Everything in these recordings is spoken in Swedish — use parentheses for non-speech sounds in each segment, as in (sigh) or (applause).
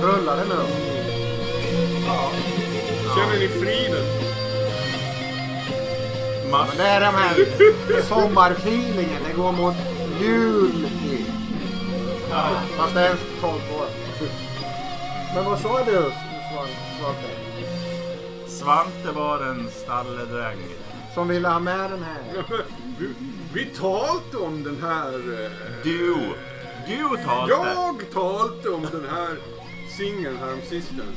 Så rullar det nu. Ja. Känner ni friden? Men det är de här sommarfeelingen. Det går mot jul i. Fast det är 12 år. Men vad sa du Svan- Svante? Svante var en stalledräng. Som ville ha med den här. Vi, vi talte om den här... eh, Du, du talte. Jag talte om den här singeln här sistens.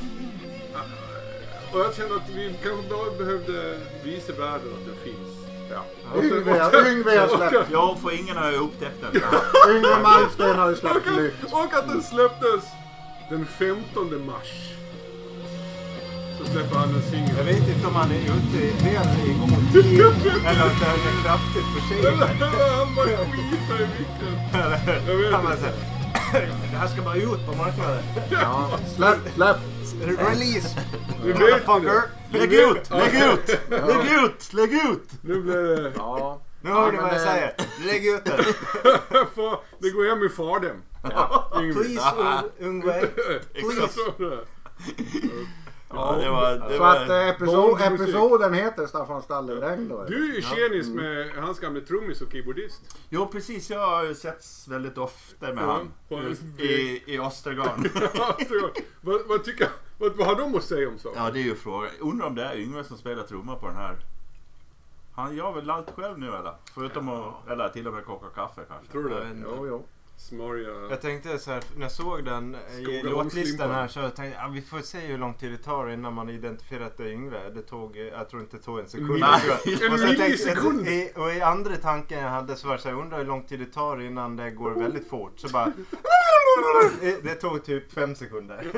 Och jag kände att vi kanske bara behövde visa världen att den finns. Ja. Yngve, har släppt. Ja, för ingen har ju upptäckt den. Yngve Malmsten har ju Och släppt nytt. att, och att den släpptes den 15 mars. Så släpper han en singel. Jag vet inte om han är ute i väl i god tid eller att den är kraftigt försenad. (laughs) Han bara skitar i micken. Jag vet Han inte. Det här ska bara ut på marknaden. Ja. Släpp, släpp. Release! Vi vet det. Lägg ut, lägg ut, lägg ut, lägg ut. Nu blir det... Ja. Nu hör ni men vad jag det- säger. Lägg ut. (laughs) Fan, Det går hem i fardem. Please Ungve. (laughs) Please. Ja, det var... Det Så att eh, episod, episoden heter Staffan Stalledräng då. Du är ju tjenis med hans gamla trummis och keyboardist. jo, precis. Jag har ju setts väldigt ofta med Ja, han. I, i (laughs) Östergarn. vad, vad, tycker, vad, vad har de att säga om saken? Ja, det är ju frågan. Undrar om det är Yngve som spelar trumma på den här. Han gör väl allt själv nu eller? Förutom att, eller till och med koka kaffe kanske. Tror du det? Jo, jo. Smörja... Jag tänkte så här, när jag såg den i Skogar låtlistan här så jag tänkte jag, ja, vi får se hur lång tid det tar innan man identifierar att det är Yngve. Det tog, eh, jag tror inte det tog en sekund. Nej, en och så tänkte- millisekund. i- Och i andra tanken jag hade så var det så här, undrar hur lång tid det tar innan det går väldigt fort. Så bara... Det- (laughs) Det tog typ fem sekunder.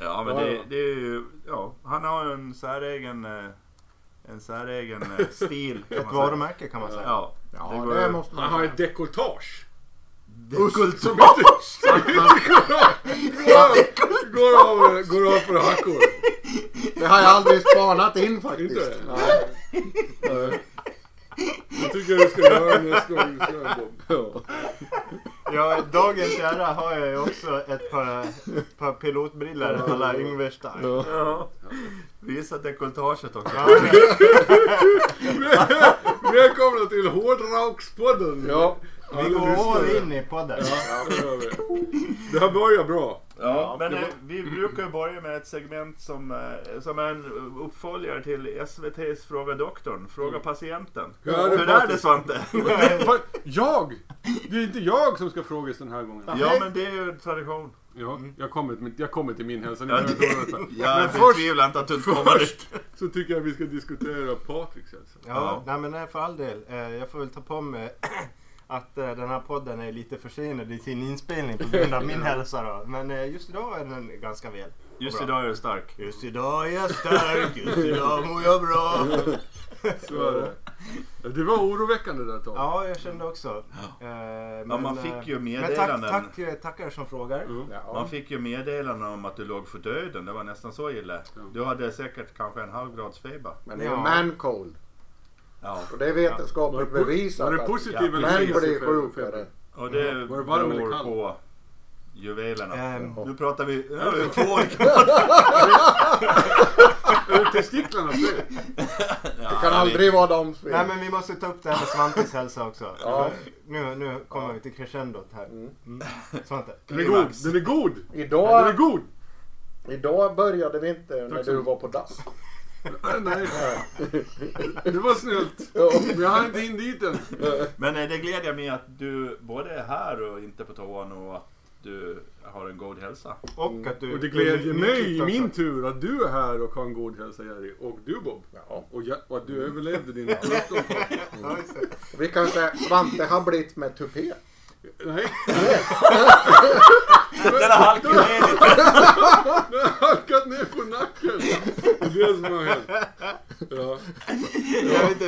Ja, men det, det är ju... Ja, han har ju en säregen... eh, En säregen eh, stil. kan Ett man säga. varumärke kan man säga. Ja. Ja, det det måste Han man har säga. ett dekolletage. Kult. Som (laughs) inte (laughs) går, av, går av för hackor. Det har jag aldrig spanat in faktiskt. Inte? Nej. Nej. Jag tycker du ska göra nästa gång du kör Bob. Ja, dagens ära har jag ju också ett par, par pilotbriller alla Yngve Stark. Ja. Visa dekolletaget också. Ja, Välkomna till Hårdrockspodden. Ja. vi går all in i podden. Ja, det gör vi. Det här börjar bra. Ja, men eh, vi brukar ju börja med ett segment som, eh, som är en uppföljare till SVT's Fråga Doktorn. Fråga patienten. Hur är det, Hur är det? Svante? Va? Jag? Det är inte jag som ska frågas den här gången. Ja, men det är ju tradition. Ja, jag kommer till, jag kommer till min hälsa. Ni Ja, det-. Jag Men först, betvivlar inte att du inte kommer dit. (laughs) så tycker jag vi ska diskutera Patriks hälsa. Ja, Ja. nej men nej, för all del. Eh, Jag får väl ta på mig (clears throat) att eh, den här podden är lite försenad i sin inspelning på grund av min (laughs) hälsa då. Men eh, just idag är den ganska väl. Just Bra. idag är du stark. Just idag är jag stark, just idag mår jag bra. (laughs) (laughs) Så är det. Det var oroväckande där ett tag. Ja, jag kände också. Eh, Ja, men, man fick eh, ju Men tack, meddelanden. tack, eh, tackar som frågar. Mm. Man Ja. fick ju meddelanden om att du låg för döden. Det var nästan så illa. Du hade säkert kanske en halv grads feber. Men det är ju Ja. man cold. Ja. Och det är vetenskapligt det, po- bevisat. var det att positiv Ja, eller Män negativ blir sjukare. Och det Jaha. Var det varm eller beror kall? på juvelerna. Ehm, Nu pratar vi... Nu har vi två olika... Testiklarna fel? Det kan aldrig vara de fel. Nej men vi måste ta upp det här med Svantes hälsa också. Ja. Nu, nu kommer vi till crescendot här. Mm. Svante. Den är god. Den är god. Den är Idag, god. idag började vi inte när du var på dass. Nej, (laughs) det var snällt. Ja. Men jag har inte in dit än. Men eh, det glädjer mig att du både är här och inte på toan och att du har en god hälsa. Och att du... Och det glädjer mig i min tur att du är här och har en god hälsa Jerry. Och du Bob. Ja. Och, jag, och att du överlevde din (laughs) sjukdom. Det. Vi kan säga Svante har blivit med tupé. Nej, (laughs) Den har halkat ner lite. (laughs) den har halkat ner på nacken. Det är det som har hänt. Ja. Jag vet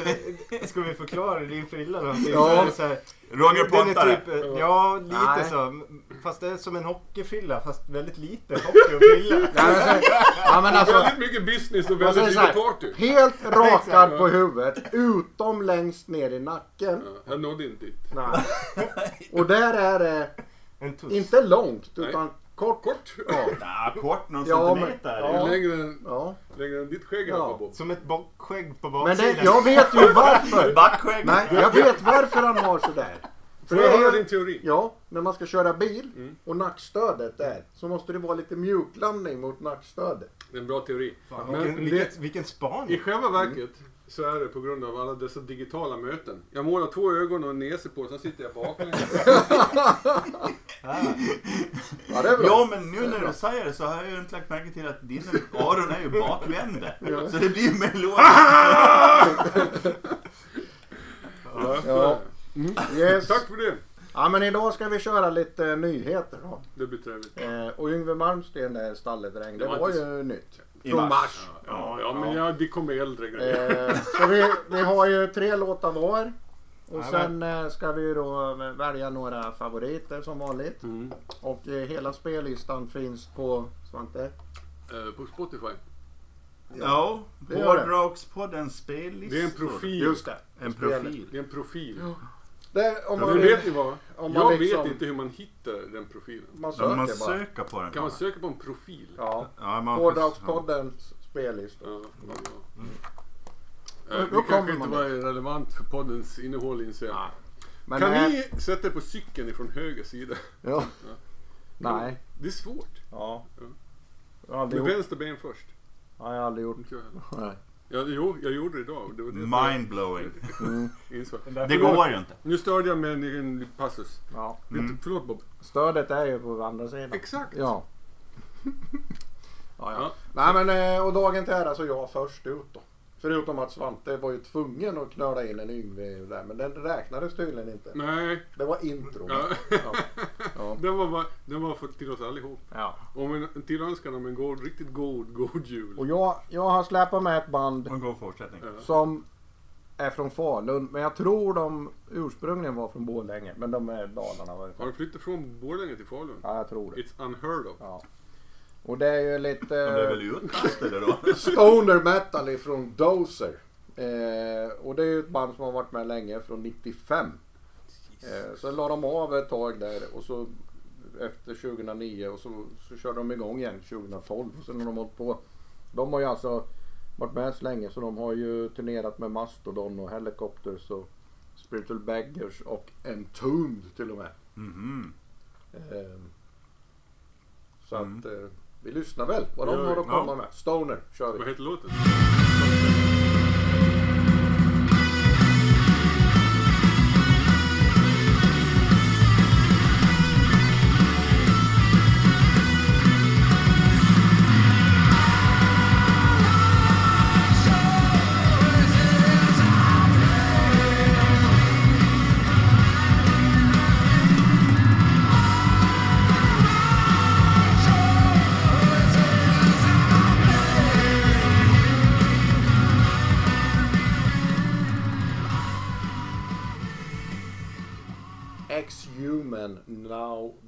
inte, ska vi förklara din frilla någonting? Ja. Så här, Roger Pontare. typ, Ja, lite Nej. så. Fast det är som en hockeyfrilla fast väldigt lite hockey och frilla. (laughs) Ja, men, så, ja, men alltså, Väldigt mycket business och väldigt lite party. helt (laughs) rakad på huvudet utom längst ner i nacken. Ja, jag nådde inte dit. Nej. Och där är det En tuss. inte långt Nej. utan Kort. Kort? Ja. Ja, kort någon Ja, men- centimeter. ja. Det är längre än, ja. längre än ditt skägg Ja. Bob. Som ett bockskägg på Men baksidan. det, jag vet ju varför. (laughs) Backskägg. Nej, jag vet varför han har sådär. För Får jag det höra är, din teori? ja, när man ska köra bil Mm. och nackstödet där så måste det vara lite mjuklandning mot nackstödet. Det är en bra teori. Fan, Men vilken, det- vilken, vilken I spaning. själva verket så är det på grund av alla dessa digitala möten. Jag målar två ögon och en näse på sen sitter jag baklänges. (laughs) Ja, det är bra. Ja men nu när du säger det så har jag ju inte lagt märke till att dina öron är ju bakvända. (laughs) Så det blir ju mer logiskt. (laughs) Ja. (laughs) Yes. Tack för det. Ja, men idag ska vi köra lite nyheter då. Det blir trevligt. Eh, och Yngve Malmsten stalledräng, det Det var var inte ju nytt. I Från mars. mars. Ja, ja men ja, det kommer äldre grejer. Eh, så vi, vi har ju tre låtar var. Och Ja, sen eh, ska vi ju då välja några favoriter som vanligt. Mm. Och eh, hela spellistan finns på Svante. Eh, på Spotify. Ja. Hårdrockspoddens spellista. Det är en profil. Just det. En profil. Det är en profil. Det, om man, vet ni vad? om man Jag liksom- vet inte hur man hittar den profilen. Man Ja, man söker söker på den. Kan man söka på en profil? Ja. Ja, man Hårdrockspoddens spellista. Ja, ja, ja. Då- Eh, Det kommer kanske inte var relevant för poddens innehåll inser jag. Men Kan eh, ni sätta er på cykeln ifrån höger sida? Ja. Nej. Det är svårt. Ja. Ja. Med gjort. vänster ben först. Ja, jag har aldrig gjort. Nej. Ja, jo, jag gjorde det idag. Det var det Mindblowing. Mm. insåg. Det går ju inte. Nu störde jag med en egen passus. Ja. Mm. Förlåt Bob. Stödet är ju på andra sidan. Exakt. Ja. (laughs) ja, ja. Ja. Nej men eh, och dagen till ära så är jag först ut då. Förutom att Svante var ju tvungen att knöla in en Yngve där. Men den räknades tydligen inte. Nej. Det var intro. Ja. Ja. (laughs) Ja. Den var, den var för, till oss allihop. ja. Om en, en tillönskan om en god, riktigt god, god jul. Och jag, jag har släpat med ett band En god fortsättning. Som är från Falun. Men jag tror de ursprungligen var från Borlänge. Men de är Dalarna Har du flyttat från Borlänge till Falun? Ja, jag tror det. It's unheard of. Ja. Och det är ju De är lite väl utkastade då? (laughs) stoner metal ifrån Dozer. Eh, och det är ju ett band som har varit med länge, från 95. Eh, så la de av ett tag där och så efter 2009 och så, så körde de igång igen 2012. Och sen har de hållit på. De har ju alltså varit med så länge så de har ju turnerat med Mastodon och Helicopters och Spiritual Beggars och Entombed till och med. Mhm. Eh, så Mm. att eh, vi lyssnar väl vad de har att komma med. Stoner kör vi. Vad heter låten?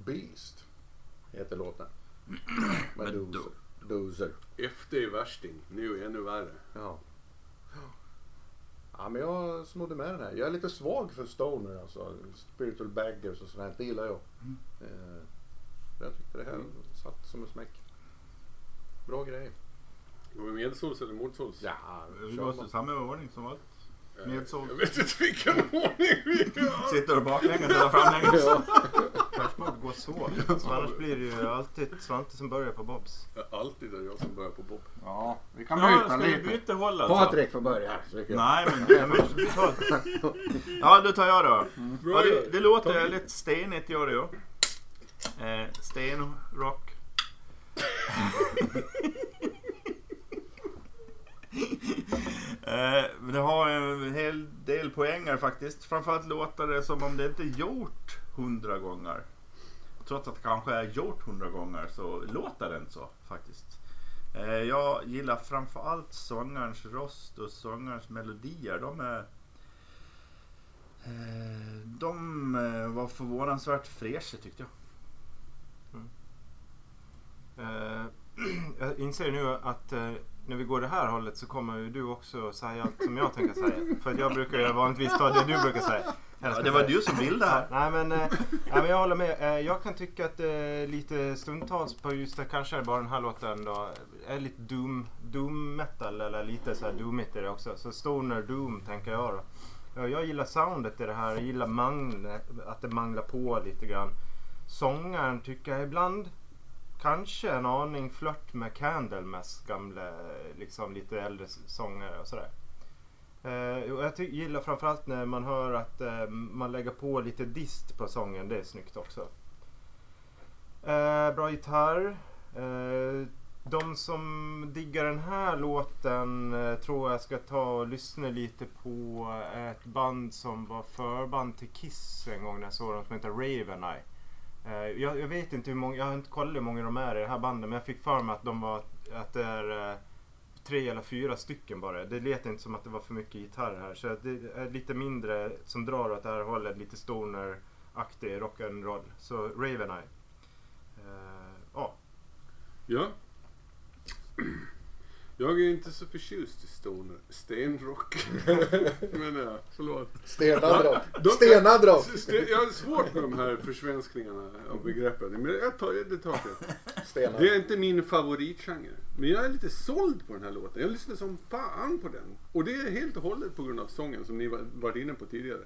Beast heter låten. (clears throat) Med Med Dozer. Dozer. Efter är värsting, nu är ännu värre. Ja. Ja men jag snodde med den här. Jag är lite svag för Stoner alltså. Spiritual Baggers och sånt här. Det gillar jag. Eh, jag tyckte det här satt som en smäck. Bra grej. Går vi medsåls eller motsols? Ja, måste man. samma ordning som vanligt. Medsåls. Jag vet inte vilken ordning vi gör. Sitter du baklänges eller framlänges? (laughs) Ja. Kanske borde gå så. Så annars blir det ju alltid Svante som börjar på Bobs. Alltid är det jag som börjar på Bob. ja, vi kan Ja, byta ska vi lite. byta håll alltså? Patrik får börja. Nej men... Ja, men ja då tar jag då. Ja, det, det låter lite stenigt gör det ju. Eh, stenrock. (laughs) (laughs) eh, det har en hel del poänger faktiskt. Framförallt låter det som om det inte är gjort hundra gånger. Trots att det kanske är gjort hundra gånger så låter det inte så faktiskt. Eh, jag gillar framförallt sångarens röst och sångarens melodier. De är eh, de eh, var förvånansvärt fräscha tyckte jag. Mm. Eh, (clears throat) jag inser nu att eh, när vi går det här hållet så kommer ju du också säga allt som jag tänker säga. För att jag brukar ju vanligtvis ta det du brukar säga. Ja, det var säga. du som ville det här. Nej men, eh, nej, men jag håller med. Eh, jag kan tycka att eh, lite stundtals på just det, kanske bara den här låten då, är lite doom, doom metal eller lite så här doomigt i det också. Så stoner doom tänker jag då. Ja, jag gillar soundet i det här. Jag gillar mangl, att det manglar på lite grann. Sångaren tycker jag ibland kanske en aning flört med Candlemass gamla, liksom lite äldre sångare och sådär. Eh, och jag ty- gillar framförallt när man hör att eh, man lägger på lite dist på sången. Det är snyggt också. Eh, bra gitarr. Eh, de som diggar den här låten eh, tror jag ska ta och lyssna lite på eh, ett band som var förband till Kiss en gång när jag såg dem som heter Raven Eye. Eh, jag, jag vet inte hur många, jag har inte kollat hur många de är i det här bandet men jag fick för mig att de var, att det är eh, tre eller fyra stycken bara. Det lät inte som att det var för mycket gitarr här. Så det är lite mindre som drar åt det här hållet. Lite stoner-aktig rock'n'roll. Så Raven Eye. Uh, Ja. Ja. Jag är inte så förtjust i stoner. Stenrock. (laughs) Men ja, förlåt. Stenad rock. De- Stenad rock. Sten- Jag har svårt med de här försvenskningarna av begreppen. Men jag tar, det tar jag. Det är inte min favoritgenre. Men jag är lite såld på den här låten. Jag lyssnar som fan på den. Och det är helt och hållet på grund av sången som ni var- varit inne på tidigare.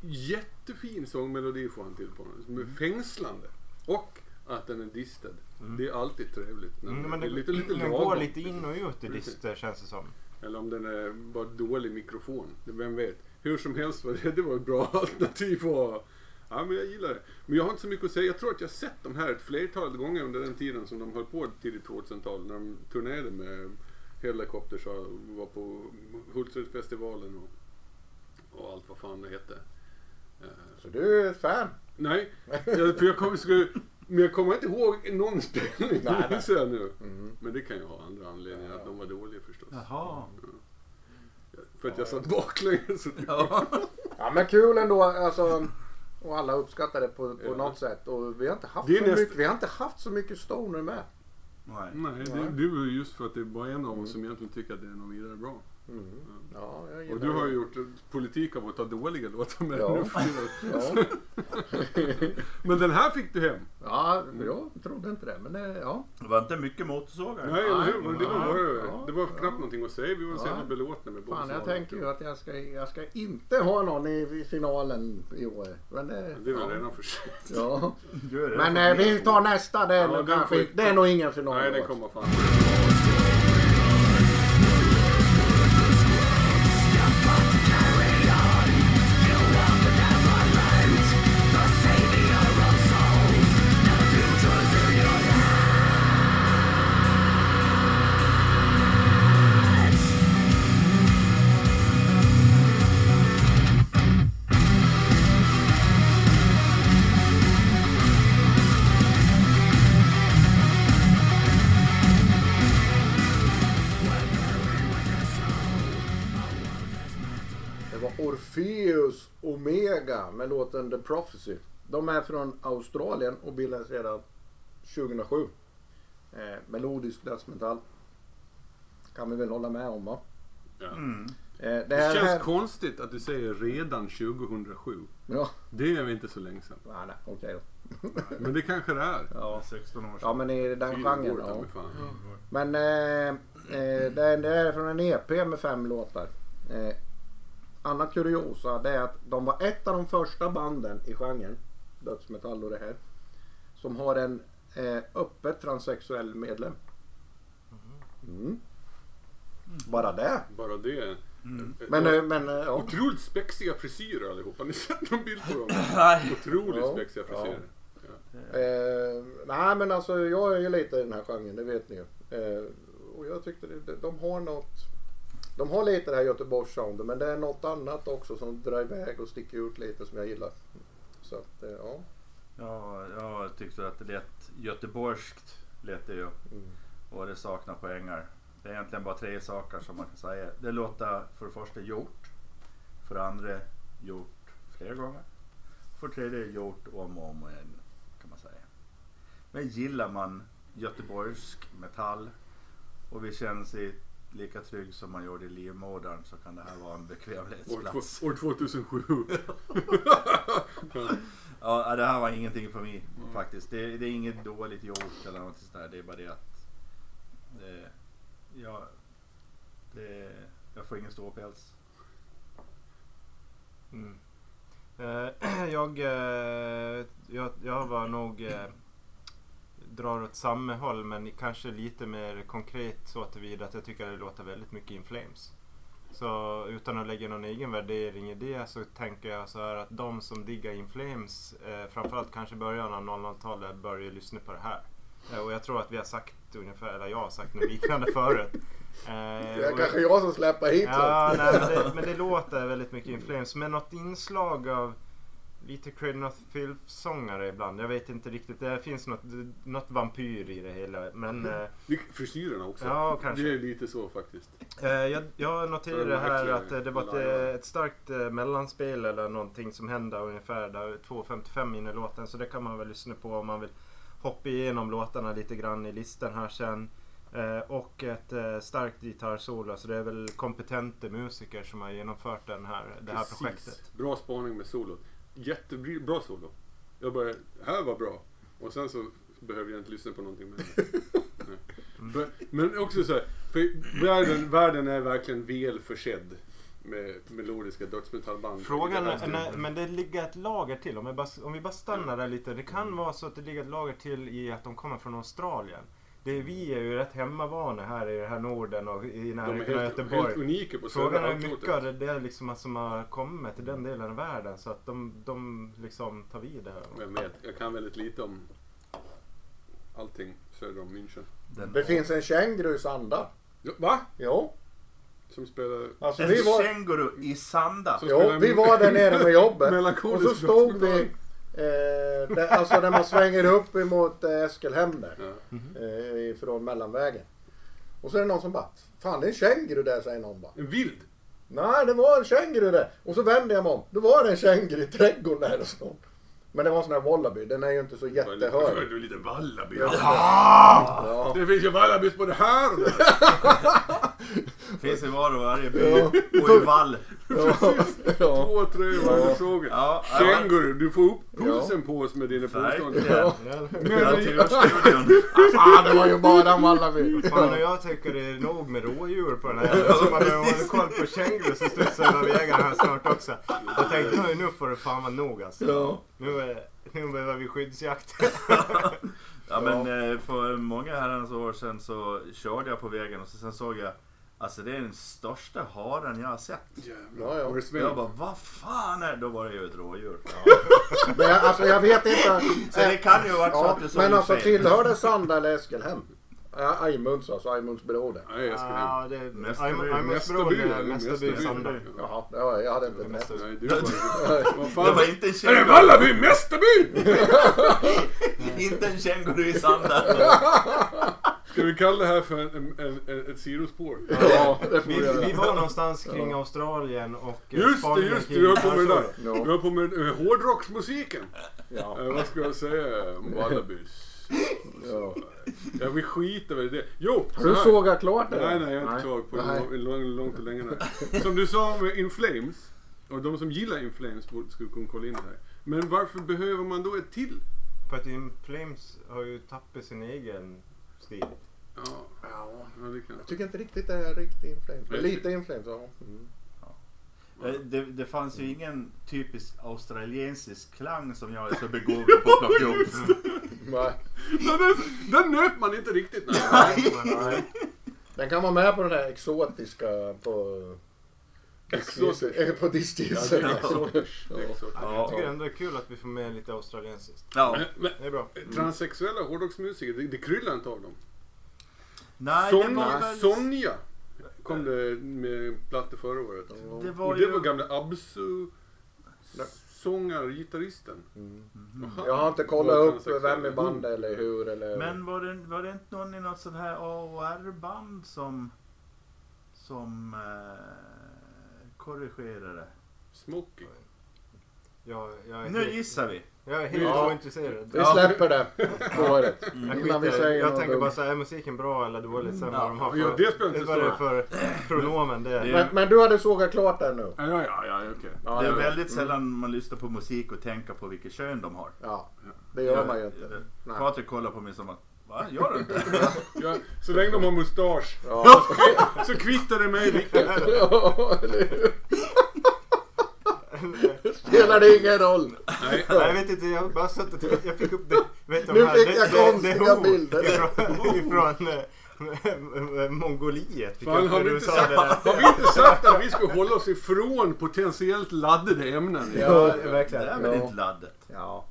Jättefin sångmelodi får han till på den. Som är fängslande. Och att den är distad. Det är alltid trevligt. Mm, men det det, är lite, lite den lagom. går lite in och ut i lister känns det som. Eller om den är bara dålig mikrofon. Vem vet. Hur som helst var det, det var ett bra (laughs) alternativ. Och, ja, men jag gillar det. Men jag har inte så mycket att säga. Jag tror att jag har sett de här ett flertal gånger under den tiden som de höll på tidigt 2000-tal. När de turnerade med Helicopters och var på Hultsfredsfestivalen och, och allt vad fan det hette. Eh, Så du är ett fan? Nej, (laughs) för jag kommer, skulle, men jag kommer inte ihåg någon spelning. Nej, nej. jag nu. Mm. Men det kan ju ha andra anledningar. Att de var dåliga förstås. Jaha. För att jag satt baklänges. Ja. Ja men kul ändå alltså. Och alla uppskattar det på, på Ja. något sätt. Och vi har inte haft, är så, näst- mycket, vi har inte haft så mycket stoner med. Nej. Nej, det, det var ju just för att det är bara en av oss som egentligen tycker att det är något vidare bra. Mm. Ja, Och du har det. ju gjort politik av att ta dåliga låtar med Ja. Ja. (laughs) Men den här fick du hem. ja, jag trodde inte det. Men det, ja. Det var inte mycket motorsågar. Nej, eller hur? Men Det var, Ja. det var knappt Ja. någonting att säga. Vi var så Ja. jävla belåtna med båda Fan, jag tänker ju att jag ska, jag ska inte ha någon i, i finalen i år. Men det, Det är väl ja. redan för sent. Ja. Det. Men eh, vi tar nästa. Det är, Ja, nog den kanske, det är nog ingen final. Nej, den kommer fan. Orpheus Omega med låten The Prophecy. De är från Australien och bildades redan 2007. Eh, melodisk dödsmetall. Kan vi väl hålla med om va? Ja. Mm. Eh, det Det känns här, konstigt att du säger redan 2007. Ja, Det är väl inte så länge sedan. nej, nej, okej då. Men det kanske det är. Ja. 16 år sedan. ja, men i den genren. Ja. fan. Men eh, eh, det, är, det är från en EP med fem låtar. Annat kuriosa det är att de var ett av de första banden i genren, dödsmetall och det här, som har en eh, öppet transsexuell medlem. Mm. Bara det. Bara det. Mm. Men, eh, men eh, ja. Otroligt spexiga frisyrer allihopa. Har ni sett någon bild på dem? (laughs) Nej. Otroligt Ja. spexiga frisyrer. Eh, nej men alltså jag är ju lite i den här genren, det vet ni ju. Eh, och jag tyckte det, de har något. De har lite det här Göteborgs-soundet men det är något annat också som drar iväg och sticker ut lite som jag gillar. Så att, eh, ja. Ja, jag tyckte att det lät göteborgskt. Lät det ju. Mm. Och det saknar poängar. Det är egentligen bara tre saker som man kan säga. Det låter för det första gjort. För det andra gjort flera gånger. För det tredje gjort om och om igen kan man säga. Men gillar man göteborgsk metall och vi känner sig lika trygg som man gjorde i livmodern så kan det här vara en År, bekvämlighetsplats. två- år 2007. (laughs) (laughs) Ja, det här var ingenting för mig faktiskt. Det, det är inget dåligt gjort eller något sånt där. Det är bara det att det, ja, det, jag får ingen ståpäls. Mm. Eh, (clears throat) jag, eh, jag, jag var nog eh, drar åt samma håll men kanske lite mer konkret så tillvida att jag tycker det låter väldigt mycket In Flames. Så utan att lägga någon egen värdering i det så tänker jag så här att de som diggar In Flames, eh, framförallt kanske början av 00-talet, börjar lyssna på det här. Eh, och jag tror att vi har sagt ungefär, eller jag har sagt något liknande (laughs) förut. Eh, Det är kanske jag som släpper hit Ja, nej, men, det, (laughs) men det låter väldigt mycket Inflames. Men något inslag av lite North Filth-sångare ibland. Jag vet inte riktigt. Det finns något, något vampyr i det hela. Men eh, Det- Frisyrerna också. Ja, kanske. Det är lite så faktiskt. eh, jag, jag noterade här att eh, det var ett, eh, ett starkt eh, mellanspel eller någonting som hände ungefär där 2.55 in i låten. Så det kan man väl lyssna på om man vill hoppa igenom låtarna lite grann i listan här sen. Eh, och ett eh, starkt gitarrsolo. Så det är väl kompetenta musiker som har genomfört den här, det här projektet. Bra spaning med solot. Jättebra solo. Jag bara, här var bra. Och sen så behöver jag inte lyssna på någonting mer. (laughs) För, men också så här, för världen, världen är verkligen väl försedd med melodiska dödsmetallband. Frågan är, nej, men det ligger ett lager till. Om vi, bara, om vi bara stannar där lite. Det kan vara så att det ligger ett lager till i att de kommer från Australien. Det, vi är ju rätt hemmavana här i det här Norden och i närheten av Göteborg. helt unika på Frågan är hur mycket av det, det är liksom som har kommit till den delen av världen så att de, de liksom tar vid det här. Vem vet, jag kan väldigt lite om allting söder om München. Den, Det finns en känguru i Sanda. Ja, Va? Jo. Som spelar... Alltså en vi var, känguru i Sanda. Jo, vi var där nere med jobbet. (laughs) Och så stod vi. Eh, där, alltså där man svänger upp emot eh, Eskilhem där. Ja. Eh, från mellanvägen. Och så är det någon som bara, fan det är en känguru där säger någon bara. En vild? Nej det var en känguru där. Och så vände jag mig om. Då var det en känguru i trädgården där och så. Men det var en sån här wallaby. Den är ju inte så Det var jättehög. lite, vallaby. Ja. Ja. Det finns ju vallabys både här och där. (laughs) Finns i var och varje by. Och i vall. Ja. ja. Två, tre varje fråga. Ja, ja. Känguru, du får upp pulsen på oss med dina påståenden. Verkligen. Ja. Naturstudion. Ah, det var ju bara en wallaby. Fan, jag tycker det är nog med rådjur på den här. Så man behöver hålla koll på kängurur som studsar över vägarna här snart också. Jag tänkte nu, nu får det fan vara nog alltså. Ja. Nu, är- nu behöver vi skyddsjakt. (laughs) Ja men eh, för många herrans år sedan så körde jag på vägen och så sen såg jag Alltså det är den största haren jag har sett. Ja, ja. Det Jag bara, vad fan är det? Då var det ju ett rådjur. (laughs) Men jag, alltså jag vet inte. Så det kan ju ha varit så Ja, att du såg men alltså fel. tillhör det Sanda eller Eskilhem? Ja, Aimunds alltså, Aimunds broder. Nej, jag ska hem. Ja, det är Mästerby, Mästerby. ja. Jaha, var, jag hade inte. Mästerby. Nej, du var Vad Det var inte en Är det känguru. Vallaby? Mästerby? (laughs) inte en känguru i Sanda. (laughs) Ska vi kalla det här för en, en, en, ett sidospår? Ja, det får Vi, vi var någonstans kring Australien och Just det, Spanien just det. Vi har på med det där. Ja. Vi har på med hårdrocksmusiken. Ja, Eh, vad ska jag säga? Wallabys. ja. Ja, vi skiter väl i det. Jo! Har du sågat klart det? Nej, nej, jag är inte klar på Nej. lång, lång, långt och länge. där. Som du sa med In Flames. Och de som gillar In Flames skulle kunna kolla in det här. Men varför behöver man då ett till? För att In Flames har ju tappat sin egen stil. Ja, Ja. det kan Jag tycker inte riktigt det är riktigt inflames. Men Jag lite inflames, ja. Mm. Det, det fanns ju ingen typisk australiensisk klang som jag är så begåvad på att plocka upp. (laughs) Nej. Den, den nöp man inte riktigt. Nej. Nej. Nej. Den kan vara med på den där exotiska på... Exotisk. Eh, På Ja, det exotiskt. Det Ja. exotiskt. Jag tycker ändå det är kul att vi får med lite australiensiskt. Ja. Men, men, Det är bra. transsexuella hårdrocksmusiker, det, det kryllar inte av dem. Nej, det var Sonja, väl... Sonja kom det med plattor förra året. Det Och var det ju... var gamla Absu sångare, gitarristen. Mm. Jaha. Jag har inte kollat upp vem i bandet eller hur eller... Men var det, var det inte någon i något sånt här AOR-band som... Som... Eh, korrigerade? Smokey. Jag, jag är Nu helt, gissar vi. jag är helt Ja. ointresserad. Vi släpper det spåret. Jag, Innan vi skiter, säger jag något tänker dumt. bara säga, är musiken bra eller dålig? Sen vad de har för, Ja, det spelar inte vad det är stor för pronomen det är. Det- Men, men du hade sågat klart den nu? Ja, ja, ja, okej. Ja, det är ja. väldigt sällan man lyssnar på musik och tänker på vilket kön de har. Ja, det gör man ju inte. Nej. Patrik kollar på mig som att, va? Gör du inte? Ja, så länge de har mustasch Ja. så kvittar det mig vilket. Ja, eller hur? Spelar det ingen roll? Nej. Nej, jag vet inte, jag bara suttit och tittat. Jag fick upp det. Vet du, Nu de här- fick det- jag det- konstiga det- bilder. Ifrån, ifrån eh, Mongoliet. Fick Fan, upp har när vi, du inte sa sagt, det där. har vi inte sagt att vi ska hålla oss ifrån potentiellt laddade ämnen? Ja, Det verkligen. är väl Ja. inte laddet? Ja.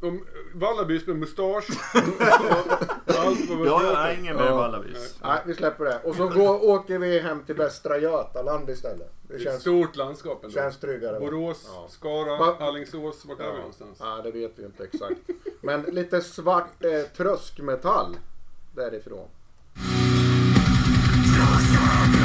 Om Wallabys med mustasch och (laughs) allt vad vi Jag är ingen mer Ja. Wallabys. Nej, vi släpper det. Och så går, åker vi hem till Västra Götaland istället. Det känns, stort landskap ändå. känns tryggare. Borås, Ja. Skara, Va- Alingsås. Vart är vi Ja. någonstans? ja, det vet vi inte exakt. Men lite svart eh, tröskmetall därifrån. Det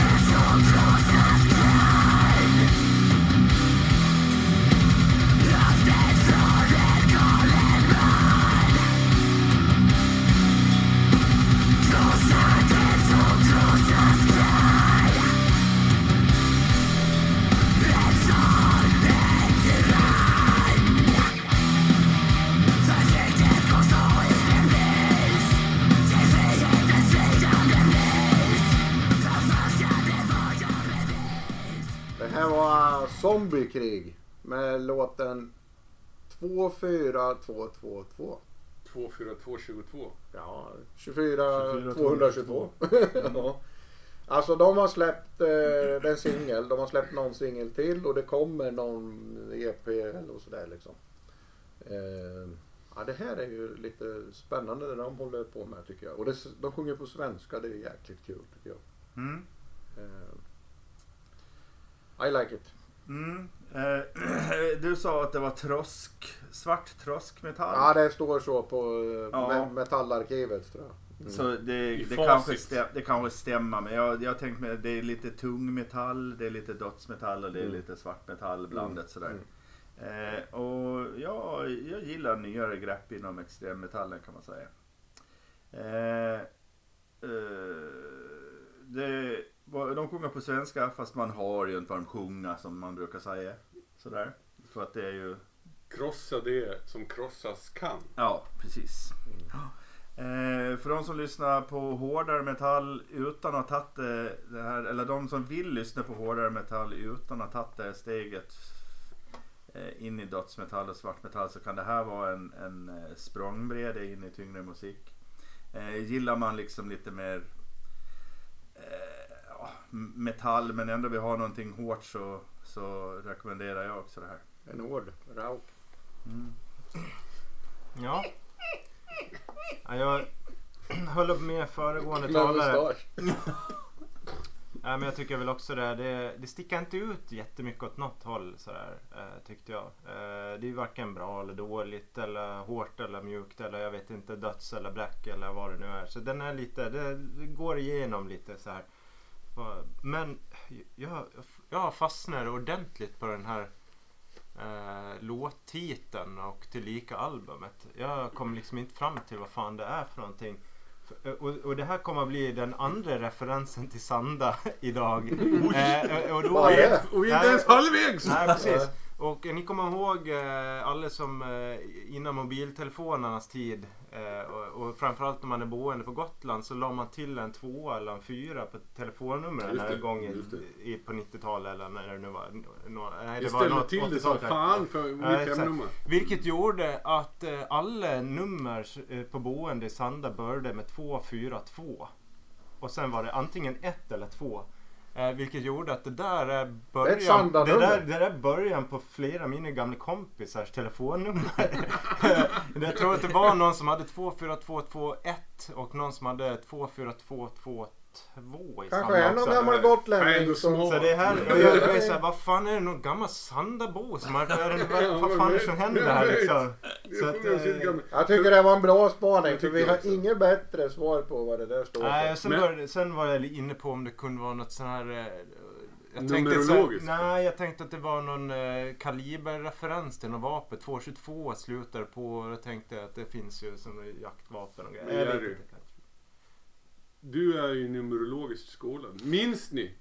Zombiekrig med låten 24222. 24222. Ja, 24 24 222. ja. Alltså de har släppt eh, en singel, de har släppt någon singel till och det kommer någon EP eller sådär liksom. Eh, ja, det här är ju lite spännande det de håller på med tycker jag. Och det, de sjunger på svenska, det är jäkligt kul tycker jag. Mm. Eh, I like it. Mm. Eh, (clears throat) du sa att det var trosk, svart troskmetall. Ja, det står så på eh, Ja. me- metallarkivet tror jag. Mm. Så det, det, kanske stäm, det kanske stämmer men jag, jag tänkte mig det är lite tungmetall, det är lite dödsmetall och det är Mm. lite svartmetall blandat sådär. Mm. Eh, och ja, jag gillar nyare grepp inom extremmetallen kan man säga. Eh, eh, det, de sjunger på svenska fast man har ju inte vad de sjunger som man brukar säga. Sådär. För att det är ju Krossa det som krossas kan. Ja, precis. Eh, för de som lyssnar på hårdare metall utan att ha tagit det, det här, eller de som vill lyssna på hårdare metall utan att ha tagit det här steget eh, in i dödsmetall och svartmetall så kan det här vara en, en eh, språngbräda in i tyngre musik. Eh, gillar man liksom lite mer eh, metall men ändå vill ha någonting hårt så, så rekommenderar jag också det här. En hård rauk. Mm. Ja. ja jag (clears throat) höll med föregående talare. (laughs) Ja, men jag tycker väl också det. Det, det sticker inte ut jättemycket åt något håll sådär, eh, tyckte jag. Eh, det är varken bra eller dåligt eller hårt eller mjukt eller jag vet inte döds eller bräck eller vad det nu är. Så den är lite, det, det går igenom lite så här. Men jag, jag fastnar ordentligt på den här eh, låttiteln och tillika albumet. Jag kom liksom inte fram till vad fan det är för någonting. Och, och det här kommer att bli den andra referensen till Sanda (laughs) idag. eh, och då Vad är det? Och inte ens halvvägs! Nej, precis. Och eh, ni kommer ihåg eh, alla som eh, innan mobiltelefonernas tid eh, och, och framförallt när man är boende på Gotland så la man till en tvåa eller en fyra på telefonnumren gången just det. i, på 90-talet eller när det nu var. Nå, nej, det var ställde något till det som 80-tal. fan för Ja, mitt hemnummer. Vilket gjorde att eh, alla nummer eh, på boende i Sanda började med 242. Och sen var det antingen ett eller två. Eh, vilket gjorde att det där är början, det Sanda-nummer. där, det där är början på flera av mina gamla kompisars telefonnummer. (laughs) Jag tror att det var någon som hade 24221 och någon som hade 24222 i Kanske samma är någon gammal gotlänning som... Så det här, och jag, jag är så här, vad fan är det någon gammal Sandabo som har, är det, vad, fan är det som händer här liksom? Så att, eh, Jag tycker det var en bra spaning för vi jag har inget bättre svar på vad det där står Nej, sen, det- sen var jag inne på om det kunde vara något sån här eh, Jag tänkte så, nej, jag tänkte att det var någon eh, kaliberreferens till något vapen. 222 slutar på och jag tänkte att det finns ju som jaktvapen och Men grejer. Jag vet Jerry. inte. kanske. Du är ju numerologiskt skolad. Minns ni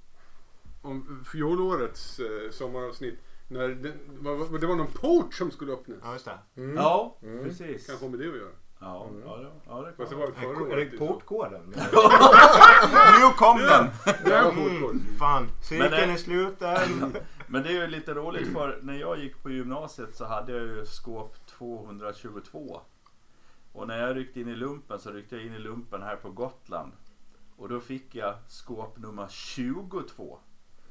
om fjolårets eh, sommaravsnitt? När det, vad- det var någon port som skulle öppnas. Ja, just det. Mm. Ja, Mm. precis. Kanske med det att göra. Ja, ja, det- ja, det Fast det var Är det portkoden? (laughs) Nu kom den! Det är en portkod. Fan, cirkeln Men, eh, är slut där. Men det är ju lite roligt för när jag gick på gymnasiet så hade jag ju skåp 222. Och när jag ryckte in i lumpen så ryckte jag in i lumpen här på Gotland. Och då fick jag skåp nummer 22.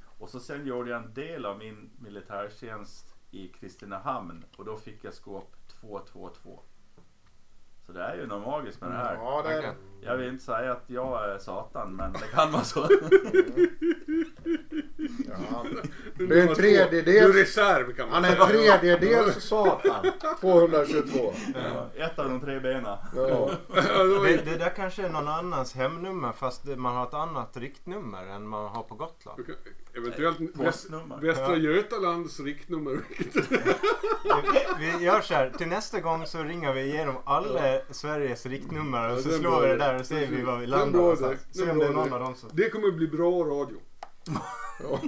Och så sen gjorde jag en del av min militärtjänst i Kristinehamn och då fick jag skåp 222. Så det är ju något magiskt med det här. Ja, det är det. Jag vill inte säga att jag är satan men det kan vara så. (laughs) Ja. (laughs) Du Det är en tredjedels- Du är reserv kan man Han är säga. tredjedels satan. 222. Ja, Ett av de tre benen. Ja. Det Det, där kanske är någon annans hemnummer fast man har ett annat riktnummer än man har på Gotland. Eventuellt väst, Postnummer. Västra. Götalands riktnummer. Vi vi gör så här, till nästa gång så ringer vi igenom alla Sveriges riktnummer och så slår vi det där och ser vi var vi landar någonstans. Se om det är någon av dem som... Det kommer bli bra radio. Ja,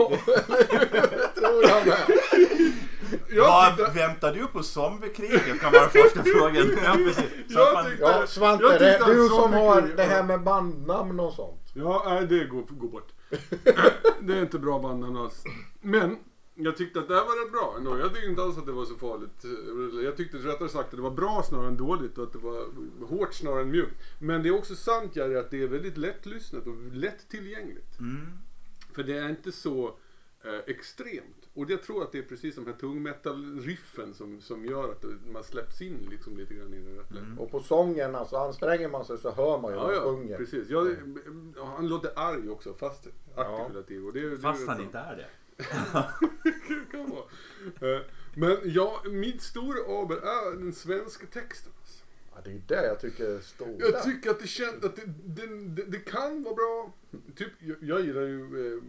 det tror jag med. Jag Vad tyckte, väntar du på zombiekriget kan vara första frågan. (laughs) Ja, precis. Jag man- tyckte, Ja, Svante, jag det är du som har det här med bandnamn och sånt. Ja, nej, det går, går bort. (laughs) det är inte bra bandnamn alls. Men jag tyckte att det här var rätt bra ändå. Jag tyckte inte alls att det var så farligt. Jag tyckte rättare sagt att det var bra snarare än dåligt och att det var hårt snarare än mjukt. Men det är också sant Jerry att det är väldigt lättlyssnat och lättillgängligt. Mm. För det är inte så eh, extremt. Och jag tror att det är precis de här tungmetal-riffen som, som gör att man släpps in liksom lite grann i det. Mm. Och på sången, alltså anstränger man sig så hör man ju Ja, vad ja, han sjunger. precis. Ja, det, han låter arg också, fast artikulativ. Och det, det Fast han inte är det. (laughs) kan vara. Eh, Men ja, mitt stora aber är den svenska texten. Det är ju det jag tycker är stora. Jag tycker att det känns att det, det, det, det kan vara bra. Typ, jag, jag gillar ju eh,